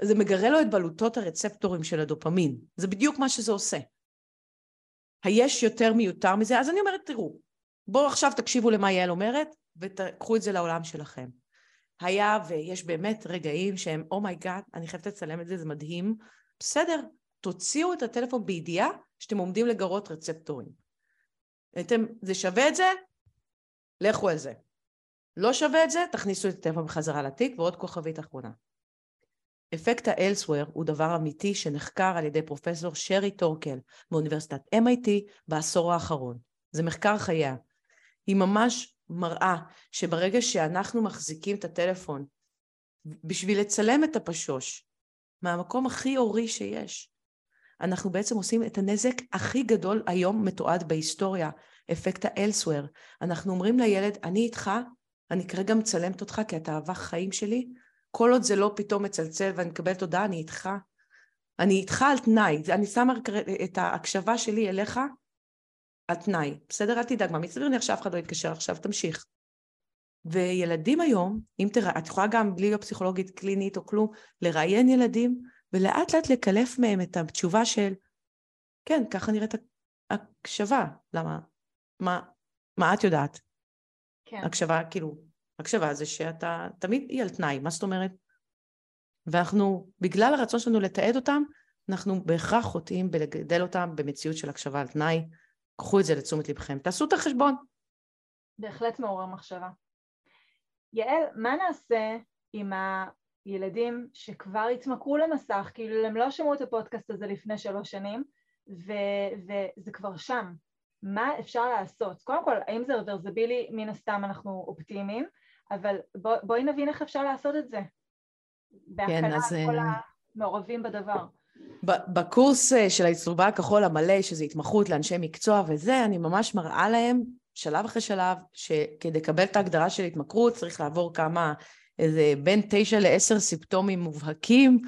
זה מגרה לו את בלוטות הרצפטורים של הדופמין. זה בדיוק מה שזה עושה. היש יותר מיותר מזה? אז אני אומרת, תראו, בואו עכשיו תקשיבו למה יעל אומרת, ותקחו את זה לעולם שלכם. היה ויש באמת רגעים שהם, oh my God, oh אני חייבת לצלם את זה, זה מדהים. בסדר, תוציאו את הטלפון בידיעה שאתם עומדים לגרות רצפטורים. אתם, זה שווה את זה? לכו על זה. לא שווה את זה? תכניסו את הטלפון בחזרה לתיק ועוד כוכבית אחרונה. אפקט האלסוור הוא דבר אמיתי שנחקר על ידי פרופסור שרי טורקל מאוניברסיטת MIT בעשור האחרון. זה מחקר חייה. היא ממש מראה שברגע שאנחנו מחזיקים את הטלפון בשביל לצלם את הפשוש מהמקום הכי הורי שיש, אנחנו בעצם עושים את הנזק הכי גדול היום מתועד בהיסטוריה, אפקט האלסוור. אנחנו אומרים לילד, אני איתך, אני כרגע מצלמת אותך כי אתה אהבה חיים שלי, כל עוד זה לא פתאום מצלצל ואני מקבלת הודעה, אני איתך. אני איתך על תנאי, אני שמה את ההקשבה שלי אליך על תנאי. בסדר? אל תדאג, מה, מסתבר לי שאף אחד לא יתקשר עכשיו, תמשיך. וילדים היום, אם תראה, את יכולה גם בלי להיות פסיכולוגית קלינית או כלום, לראיין ילדים ולאט לאט לקלף מהם את התשובה של, כן, ככה נראית הקשבה. למה? מה, מה את יודעת? כן. הקשבה, כאילו, הקשבה זה שאתה תמיד היא על תנאי, מה זאת אומרת? ואנחנו, בגלל הרצון שלנו לתעד אותם, אנחנו בהכרח חוטאים בלגדל אותם במציאות של הקשבה על תנאי. קחו את זה לתשומת לבכם, תעשו את החשבון. בהחלט מעורר מחשבה. יעל, מה נעשה עם ילדים שכבר התמכרו למסך, כאילו הם לא שמעו את הפודקאסט הזה לפני שלוש שנים, ו- וזה כבר שם. מה אפשר לעשות? קודם כל, האם זה רוורסבילי? מן הסתם אנחנו אופטימיים, אבל בוא, בואי נבין איך אפשר לעשות את זה. בהקלה כן, אז... כל אה, המעורבים בדבר. בקורס אה, של הצלובה הכחול המלא, שזה התמחות לאנשי מקצוע וזה, אני ממש מראה להם שלב אחרי שלב, שכדי לקבל את ההגדרה של התמכרות צריך לעבור כמה איזה בין תשע לעשר סימפטומים מובהקים,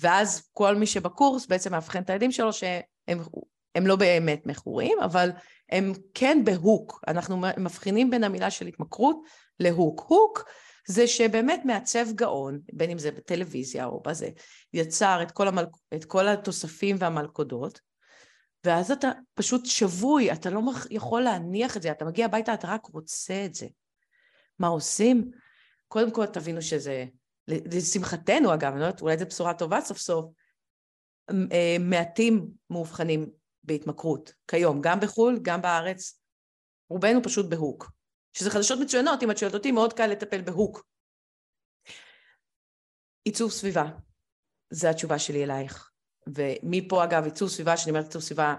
ואז כל מי שבקורס בעצם מאבחן את הילדים שלו שהם לא באמת מכורים, אבל הם כן בהוק. אנחנו מבחינים בין המילה של התמכרות להוק. הוק זה שבאמת מעצב גאון, בין אם זה בטלוויזיה או בזה, יצר את כל, המל... את כל התוספים והמלכודות, ואז אתה פשוט שבוי, אתה לא יכול להניח את זה, אתה מגיע הביתה, אתה רק רוצה את זה. מה עושים? קודם כל תבינו שזה, לשמחתנו אגב, אני לא יודעת, אולי זו בשורה טובה סוף סוף, אה, מעטים מאובחנים בהתמכרות כיום, גם בחו"ל, גם בארץ, רובנו פשוט בהוק. שזה חדשות מצוינות, אם את שואלת אותי, מאוד קל לטפל בהוק. עיצוב סביבה, זו התשובה שלי אלייך. ומפה אגב עיצוב סביבה, שאני אומרת עיצוב סביבה,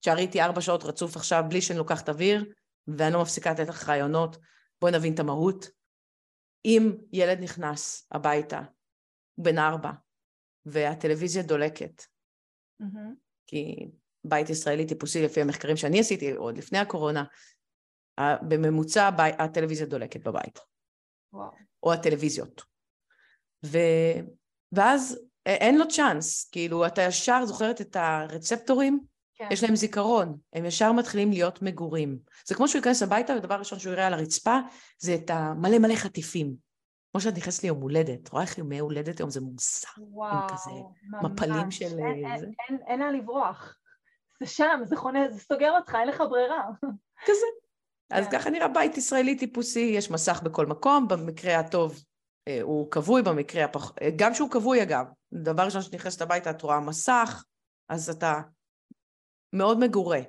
תשארי איתי ארבע שעות רצוף עכשיו בלי שאני לוקחת אוויר, ואני לא מפסיקה לתת לך רעיונות, בואי נבין את המהות. אם ילד נכנס הביתה, בן ארבע, והטלוויזיה דולקת, mm-hmm. כי בית ישראלי טיפוסי לפי המחקרים שאני עשיתי עוד לפני הקורונה, בממוצע הטלוויזיה דולקת בבית. וואו. או הטלוויזיות. ו... ואז אין לו צ'אנס, כאילו אתה ישר זוכרת את הרצפטורים, כן. יש להם זיכרון, הם ישר מתחילים להיות מגורים. זה כמו שהוא ייכנס הביתה, ודבר ראשון שהוא יראה על הרצפה, זה את המלא מלא חטיפים. כמו שאת נכנסת ליום הולדת, רואה איך ימי הולדת היום זה מוזר, וואו, עם כזה ממש. מפלים של... אין, אין, אין, אין לאן לברוח. זה שם, זה חונה, זה סוגר אותך, אין לך ברירה. כזה. אז כן. ככה נראה בית ישראלי טיפוסי, יש מסך בכל מקום, במקרה הטוב אה, הוא כבוי, במקרה הפח... אה, גם שהוא כבוי אגב, דבר ראשון שאת נכנסת הביתה את רואה מסך, אז אתה מאוד מגורה.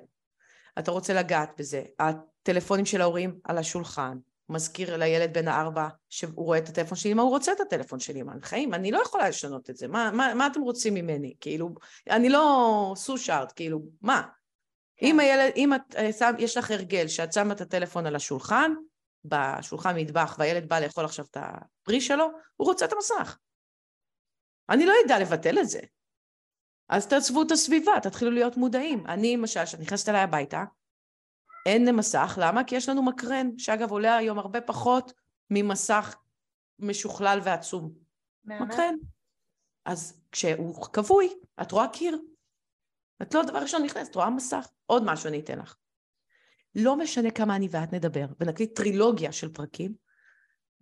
אתה רוצה לגעת בזה. הטלפונים של ההורים על השולחן, מזכיר לילד בן הארבע שהוא רואה את הטלפון שלי, מה הוא רוצה את הטלפון שלי, מה, חיים, אני לא יכולה לשנות את זה, מה, מה, מה אתם רוצים ממני? כאילו, אני לא סושארט, כאילו, מה? כן. אם הילד, אם את, אה, יש לך הרגל שאת שמה את הטלפון על השולחן, בשולחן מטבח, והילד בא לאכול עכשיו את הפרי שלו, הוא רוצה את המסך. אני לא אדע לבטל את זה. אז תעצבו את הסביבה, תתחילו להיות מודעים. אני, למשל, כשאת נכנסת אליי הביתה, אין מסך, למה? כי יש לנו מקרן, שאגב עולה היום הרבה פחות ממסך משוכלל ועצום. מקרן. אז כשהוא כבוי, את רואה קיר. את לא דבר ראשון נכנסת, רואה מסך. עוד משהו אני אתן לך. לא משנה כמה אני ואת נדבר, ונקליט טרילוגיה של פרקים,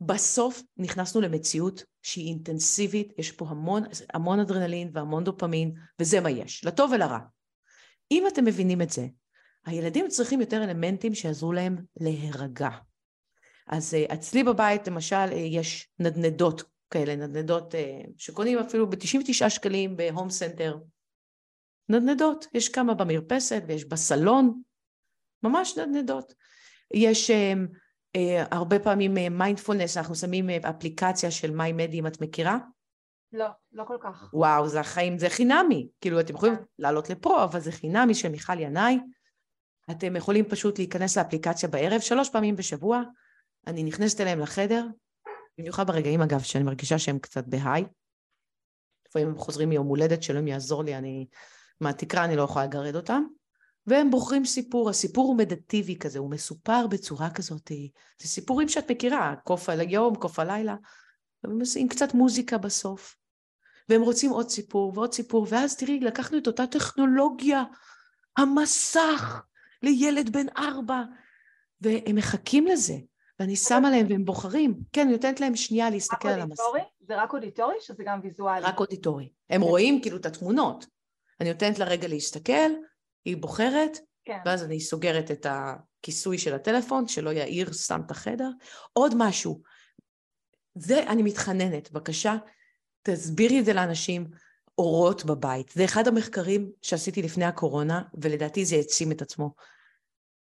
בסוף נכנסנו למציאות שהיא אינטנסיבית, יש פה המון, המון אדרנלין והמון דופמין, וזה מה יש, לטוב ולרע. אם אתם מבינים את זה, הילדים צריכים יותר אלמנטים שיעזרו להם להירגע. אז אה, אצלי בבית למשל אה, יש נדנדות כאלה, נדנדות אה, שקונים אפילו ב-99 שקלים בהום סנטר. נדנדות, יש כמה במרפסת ויש בסלון, ממש נדנדות. יש אה, הרבה פעמים מיינדפולנס, אנחנו שמים אפליקציה של מיי מדי אם את מכירה? לא, לא כל כך. וואו, זה החיים, זה חינמי. כאילו, אתם יכולים לעלות לפה, אבל זה חינמי של מיכל ינאי. אתם יכולים פשוט להיכנס לאפליקציה בערב, שלוש פעמים בשבוע. אני נכנסת אליהם לחדר, במיוחד ברגעים, אגב, שאני מרגישה שהם קצת בהיי. לפעמים הם חוזרים מיום הולדת, שאלוהים יעזור לי, אני... מהתקרה אני לא יכולה לגרד אותם. והם בוחרים סיפור, הסיפור הוא מדטיבי כזה, הוא מסופר בצורה כזאת, זה סיפורים שאת מכירה, קוף על היום, קוף הלילה, עם קצת מוזיקה בסוף. והם רוצים עוד סיפור ועוד סיפור, ואז תראי, לקחנו את אותה טכנולוגיה, המסך, לילד בן ארבע, והם מחכים לזה, ואני שמה להם והם בוחרים. כן, אני נותנת להם שנייה להסתכל על המסך. זה רק אודיטורי שזה גם ויזואלי? רק אודיטורי. הם רואים כאילו את התמונות. אני נותנת לה רגע להסתכל, היא בוחרת, כן. ואז אני סוגרת את הכיסוי של הטלפון, שלא יאיר סתם את החדר. עוד משהו, זה, אני מתחננת, בבקשה, תסבירי את זה לאנשים, אורות בבית. זה אחד המחקרים שעשיתי לפני הקורונה, ולדעתי זה העצים את עצמו.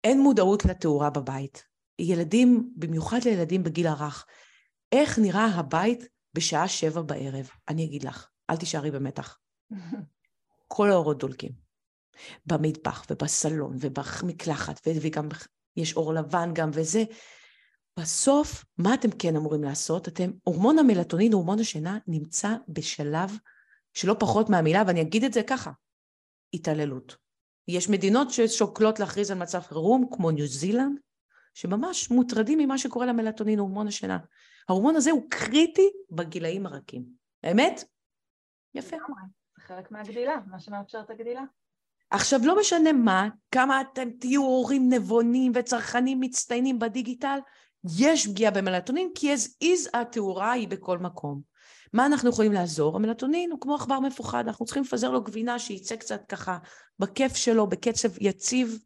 אין מודעות לתאורה בבית. ילדים, במיוחד לילדים בגיל הרך, איך נראה הבית בשעה שבע בערב? אני אגיד לך, אל תישארי במתח. כל האורות דולקים. במטבח ובסלון ובמקלחת, וגם יש אור לבן גם וזה. בסוף, מה אתם כן אמורים לעשות? אתם, הורמון המלטונין, הורמון השינה, נמצא בשלב שלא פחות מהמילה, ואני אגיד את זה ככה, התעללות. יש מדינות ששוקלות להכריז על מצב חירום, כמו ניו זילנד, שממש מוטרדים ממה שקורה למלטונין, הורמון השינה. ההורמון הזה הוא קריטי בגילאים הרכים. האמת? יפה. חלק מהגדילה, מה שמאפשר את הגדילה. עכשיו, לא משנה מה, כמה אתם תהיו הורים נבונים וצרכנים מצטיינים בדיגיטל, יש פגיעה במלטונין, כי as is התאורה היא בכל מקום. מה אנחנו יכולים לעזור? המלטונין הוא כמו עכבר מפוחד, אנחנו צריכים לפזר לו גבינה שיצא קצת ככה בכיף שלו, בקצב יציב.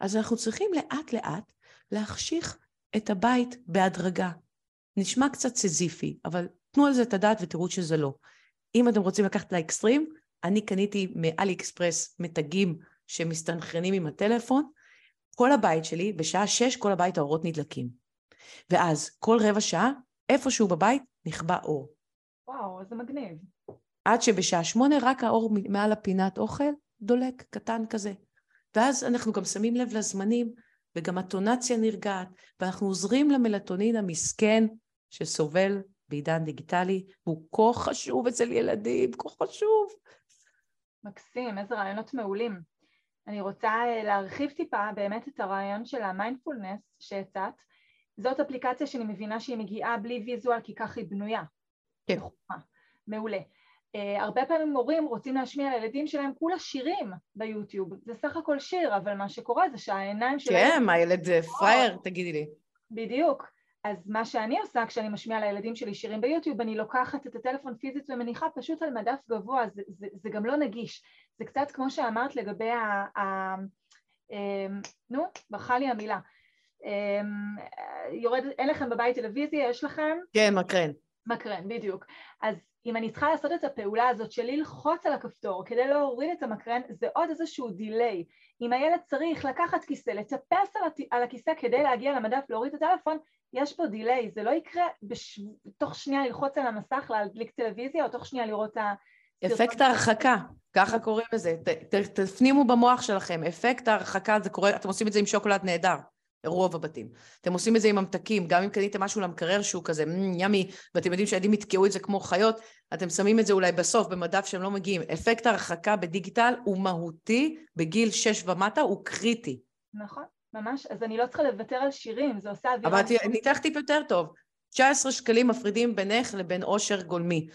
אז אנחנו צריכים לאט לאט להחשיך את הבית בהדרגה. נשמע קצת סזיפי, אבל תנו על זה את הדעת ותראו שזה לא. אם אתם רוצים לקחת לאקסטרים, אני קניתי מאלי אקספרס מתגים שמסתנכרנים עם הטלפון, כל הבית שלי, בשעה שש כל הבית האורות נדלקים. ואז כל רבע שעה, איפשהו בבית, נכבה אור. וואו, איזה מגניב. עד שבשעה שמונה רק האור מעל הפינת אוכל דולק, קטן כזה. ואז אנחנו גם שמים לב לזמנים, וגם הטונציה נרגעת, ואנחנו עוזרים למלטונין המסכן שסובל בעידן דיגיטלי, והוא כה חשוב אצל ילדים, כה חשוב. מקסים, איזה רעיונות מעולים. אני רוצה אה, להרחיב טיפה באמת את הרעיון של המיינדפולנס שהצעת. זאת אפליקציה שאני מבינה שהיא מגיעה בלי ויזואל כי כך היא בנויה. כן. מעולה. Uh, הרבה פעמים מורים רוצים להשמיע לילדים שלהם כולה שירים ביוטיוב, זה סך הכל שיר, אבל מה שקורה זה שהעיניים שלהם... כן, הילד זה פראייר, תגידי לי. בדיוק. אז מה שאני עושה כשאני משמיעה לילדים שלי שירים ביוטיוב, אני לוקחת את הטלפון פיזית ומניחה פשוט על מדף גבוה, זה, זה, זה גם לא נגיש. זה קצת כמו שאמרת לגבי ה... ה אמ, נו, ברכה לי המילה. אמ, יורד, אין לכם בבית טלוויזיה, יש לכם? כן, מקרן. מקרן, בדיוק. אז אם אני צריכה לעשות את הפעולה הזאת של ללחוץ על הכפתור כדי להוריד את המקרן, זה עוד איזשהו דיליי. אם הילד צריך לקחת כיסא, לטפס על, הת... על הכיסא כדי להגיע למדף, להוריד את הטלפון, יש פה דיליי, זה לא יקרה בש... תוך שנייה ללחוץ על המסך, להדליק טלוויזיה, או תוך שנייה לראות את ה... אפקט ההרחקה, ככה קוראים לזה. ת, תפנימו במוח שלכם, אפקט ההרחקה זה קורה, אתם עושים את זה עם שוקולד נהדר. רוב הבתים. אתם עושים את זה עם ממתקים, גם אם קניתם משהו למקרר שהוא כזה ימי, ואתם יודעים שהילדים יתקעו את זה כמו חיות, אתם שמים את זה אולי בסוף במדף שהם לא מגיעים. אפקט ההרחקה בדיגיטל הוא מהותי, בגיל 6 ומטה הוא קריטי. נכון, ממש. אז אני לא צריכה לוותר על שירים, זה עושה אווירה... אבל לך טיפ יותר טוב. 19 שקלים מפרידים בינך לבין עושר גולמי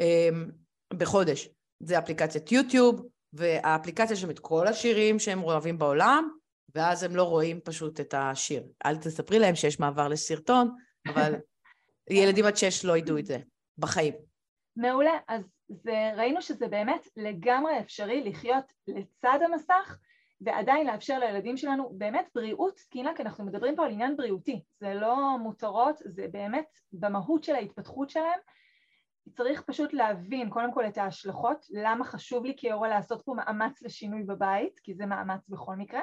אמ, בחודש. זה אפליקציית יוטיוב, והאפליקציה שם את כל השירים שהם אוהבים בעולם, ואז הם לא רואים פשוט את השיר. אל תספרי להם שיש מעבר לסרטון, אבל ילדים עד שש לא ידעו את זה, בחיים. מעולה, אז זה, ראינו שזה באמת לגמרי אפשרי לחיות לצד המסך ועדיין לאפשר לילדים שלנו באמת בריאות תקינה, כי אנחנו מדברים פה על עניין בריאותי, זה לא מותרות, זה באמת במהות של ההתפתחות שלהם. צריך פשוט להבין קודם כל את ההשלכות, למה חשוב לי כהורה לעשות פה מאמץ לשינוי בבית, כי זה מאמץ בכל מקרה,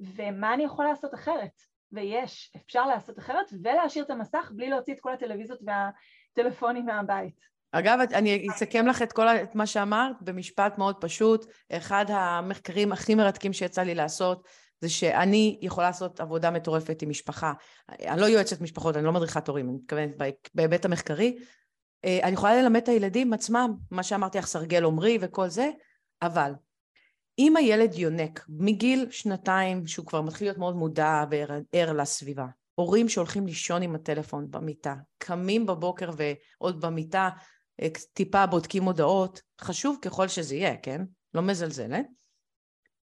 ומה אני יכול לעשות אחרת, ויש, אפשר לעשות אחרת, ולהשאיר את המסך בלי להוציא את כל הטלוויזיות והטלפונים מהבית. אגב, אני אסכם לך את כל את מה שאמרת במשפט מאוד פשוט. אחד המחקרים הכי מרתקים שיצא לי לעשות זה שאני יכולה לעשות עבודה מטורפת עם משפחה. אני לא יועצת משפחות, אני לא מדריכת הורים, אני מתכוונת בהיבט המחקרי. אה, אני יכולה ללמד את הילדים עצמם, מה שאמרתי לך, סרגל עומרי וכל זה, אבל אם הילד יונק מגיל שנתיים, שהוא כבר מתחיל להיות מאוד מודע וער לסביבה, הורים שהולכים לישון עם הטלפון במיטה, קמים בבוקר ועוד במיטה אה, טיפה בודקים הודעות, חשוב ככל שזה יהיה, כן? לא מזלזלת.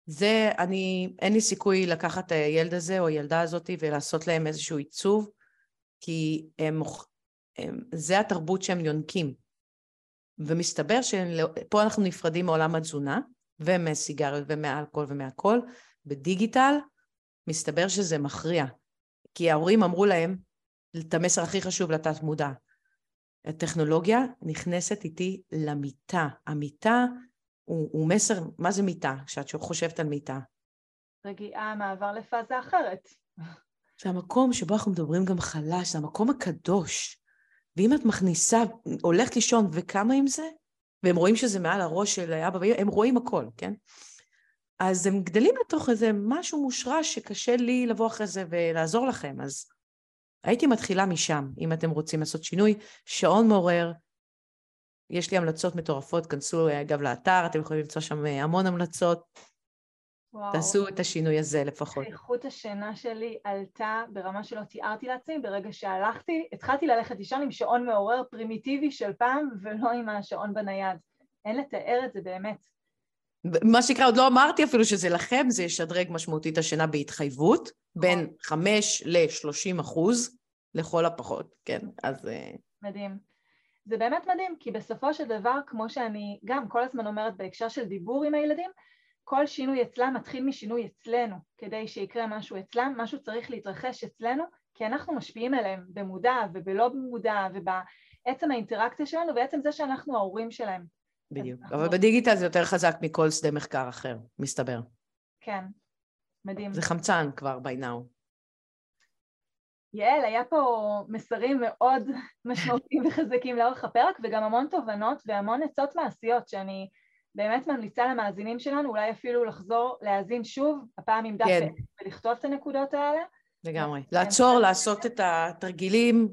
זה, אני, אין לי סיכוי לקחת את הילד הזה או הילדה הזאת ולעשות להם איזשהו עיצוב, כי הם, הם, זה התרבות שהם יונקים. ומסתבר שפה אנחנו נפרדים מעולם התזונה, ומסיגריות ומאלכוהול ומהכל, בדיגיטל מסתבר שזה מכריע. כי ההורים אמרו להם את המסר הכי חשוב לתת מודע. הטכנולוגיה נכנסת איתי למיטה. המיטה הוא, הוא מסר, מה זה מיטה? כשאת חושבת על מיטה. רגיעה, מעבר לפאזה אחרת. זה המקום שבו אנחנו מדברים גם חלש, זה המקום הקדוש. ואם את מכניסה, הולכת לישון וקמה עם זה, והם רואים שזה מעל הראש של אבא ואמא, הם רואים הכל, כן? אז הם גדלים לתוך איזה משהו מושרש שקשה לי לבוא אחרי זה ולעזור לכם, אז הייתי מתחילה משם, אם אתם רוצים לעשות שינוי. שעון מעורר, יש לי המלצות מטורפות, כנסו אגב לאתר, אתם יכולים למצוא שם המון המלצות. וואו. תעשו את השינוי הזה לפחות. איכות השינה שלי עלתה ברמה שלא תיארתי לעצמי, ברגע שהלכתי, התחלתי ללכת לישון עם שעון מעורר פרימיטיבי של פעם, ולא עם השעון בנייד. אין לתאר את זה באמת. מה שנקרא, עוד לא אמרתי אפילו שזה לכם, זה ישדרג משמעותית השינה בהתחייבות, בין 5 ל-30 אחוז, לכל הפחות, כן, אז... אה, מדהים. זה באמת מדהים, כי בסופו של דבר, כמו שאני גם כל הזמן אומרת בהקשר של דיבור עם הילדים, כל שינוי אצלם מתחיל משינוי אצלנו, כדי שיקרה משהו אצלם, משהו צריך להתרחש אצלנו, כי אנחנו משפיעים עליהם במודע ובלא במודע ובעצם האינטראקציה שלנו ועצם זה שאנחנו ההורים שלהם. בדיוק, אנחנו... אבל בדיגיטל זה יותר חזק מכל שדה מחקר אחר, מסתבר. כן, מדהים. זה חמצן כבר by now. יעל, היה פה מסרים מאוד משמעותיים וחזקים לאורך הפרק, וגם המון תובנות והמון עצות מעשיות שאני באמת ממליצה למאזינים שלנו, אולי אפילו לחזור להאזין שוב, הפעם עם דף כן. ולכתוב את הנקודות האלה. לגמרי. לעצור, לעשות את התרגילים,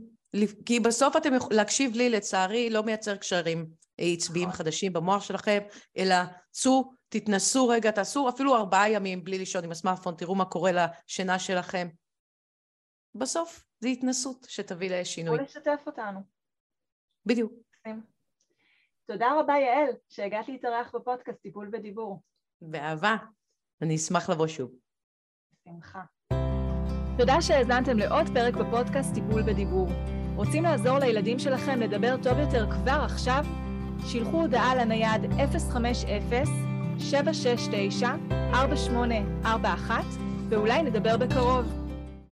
כי בסוף אתם יכולים, להקשיב לי, לצערי, לא מייצר קשרים עצביים נכון. חדשים במוח שלכם, אלא צאו, תתנסו רגע, תעשו אפילו ארבעה ימים בלי לישון עם הסמארטפון, תראו מה קורה לשינה שלכם. בסוף זה התנסות שתביא לשינוי. או לשתף אותנו. בדיוק. תודה רבה, יעל, שהגעת להתארח בפודקאסט טיפול בדיבור. באהבה. אני אשמח לבוא שוב. בשמחה. תודה שהאזנתם לעוד פרק בפודקאסט טיפול בדיבור. רוצים לעזור לילדים שלכם לדבר טוב יותר כבר עכשיו? שילחו הודעה לנייד 050-769-4841 ואולי נדבר בקרוב.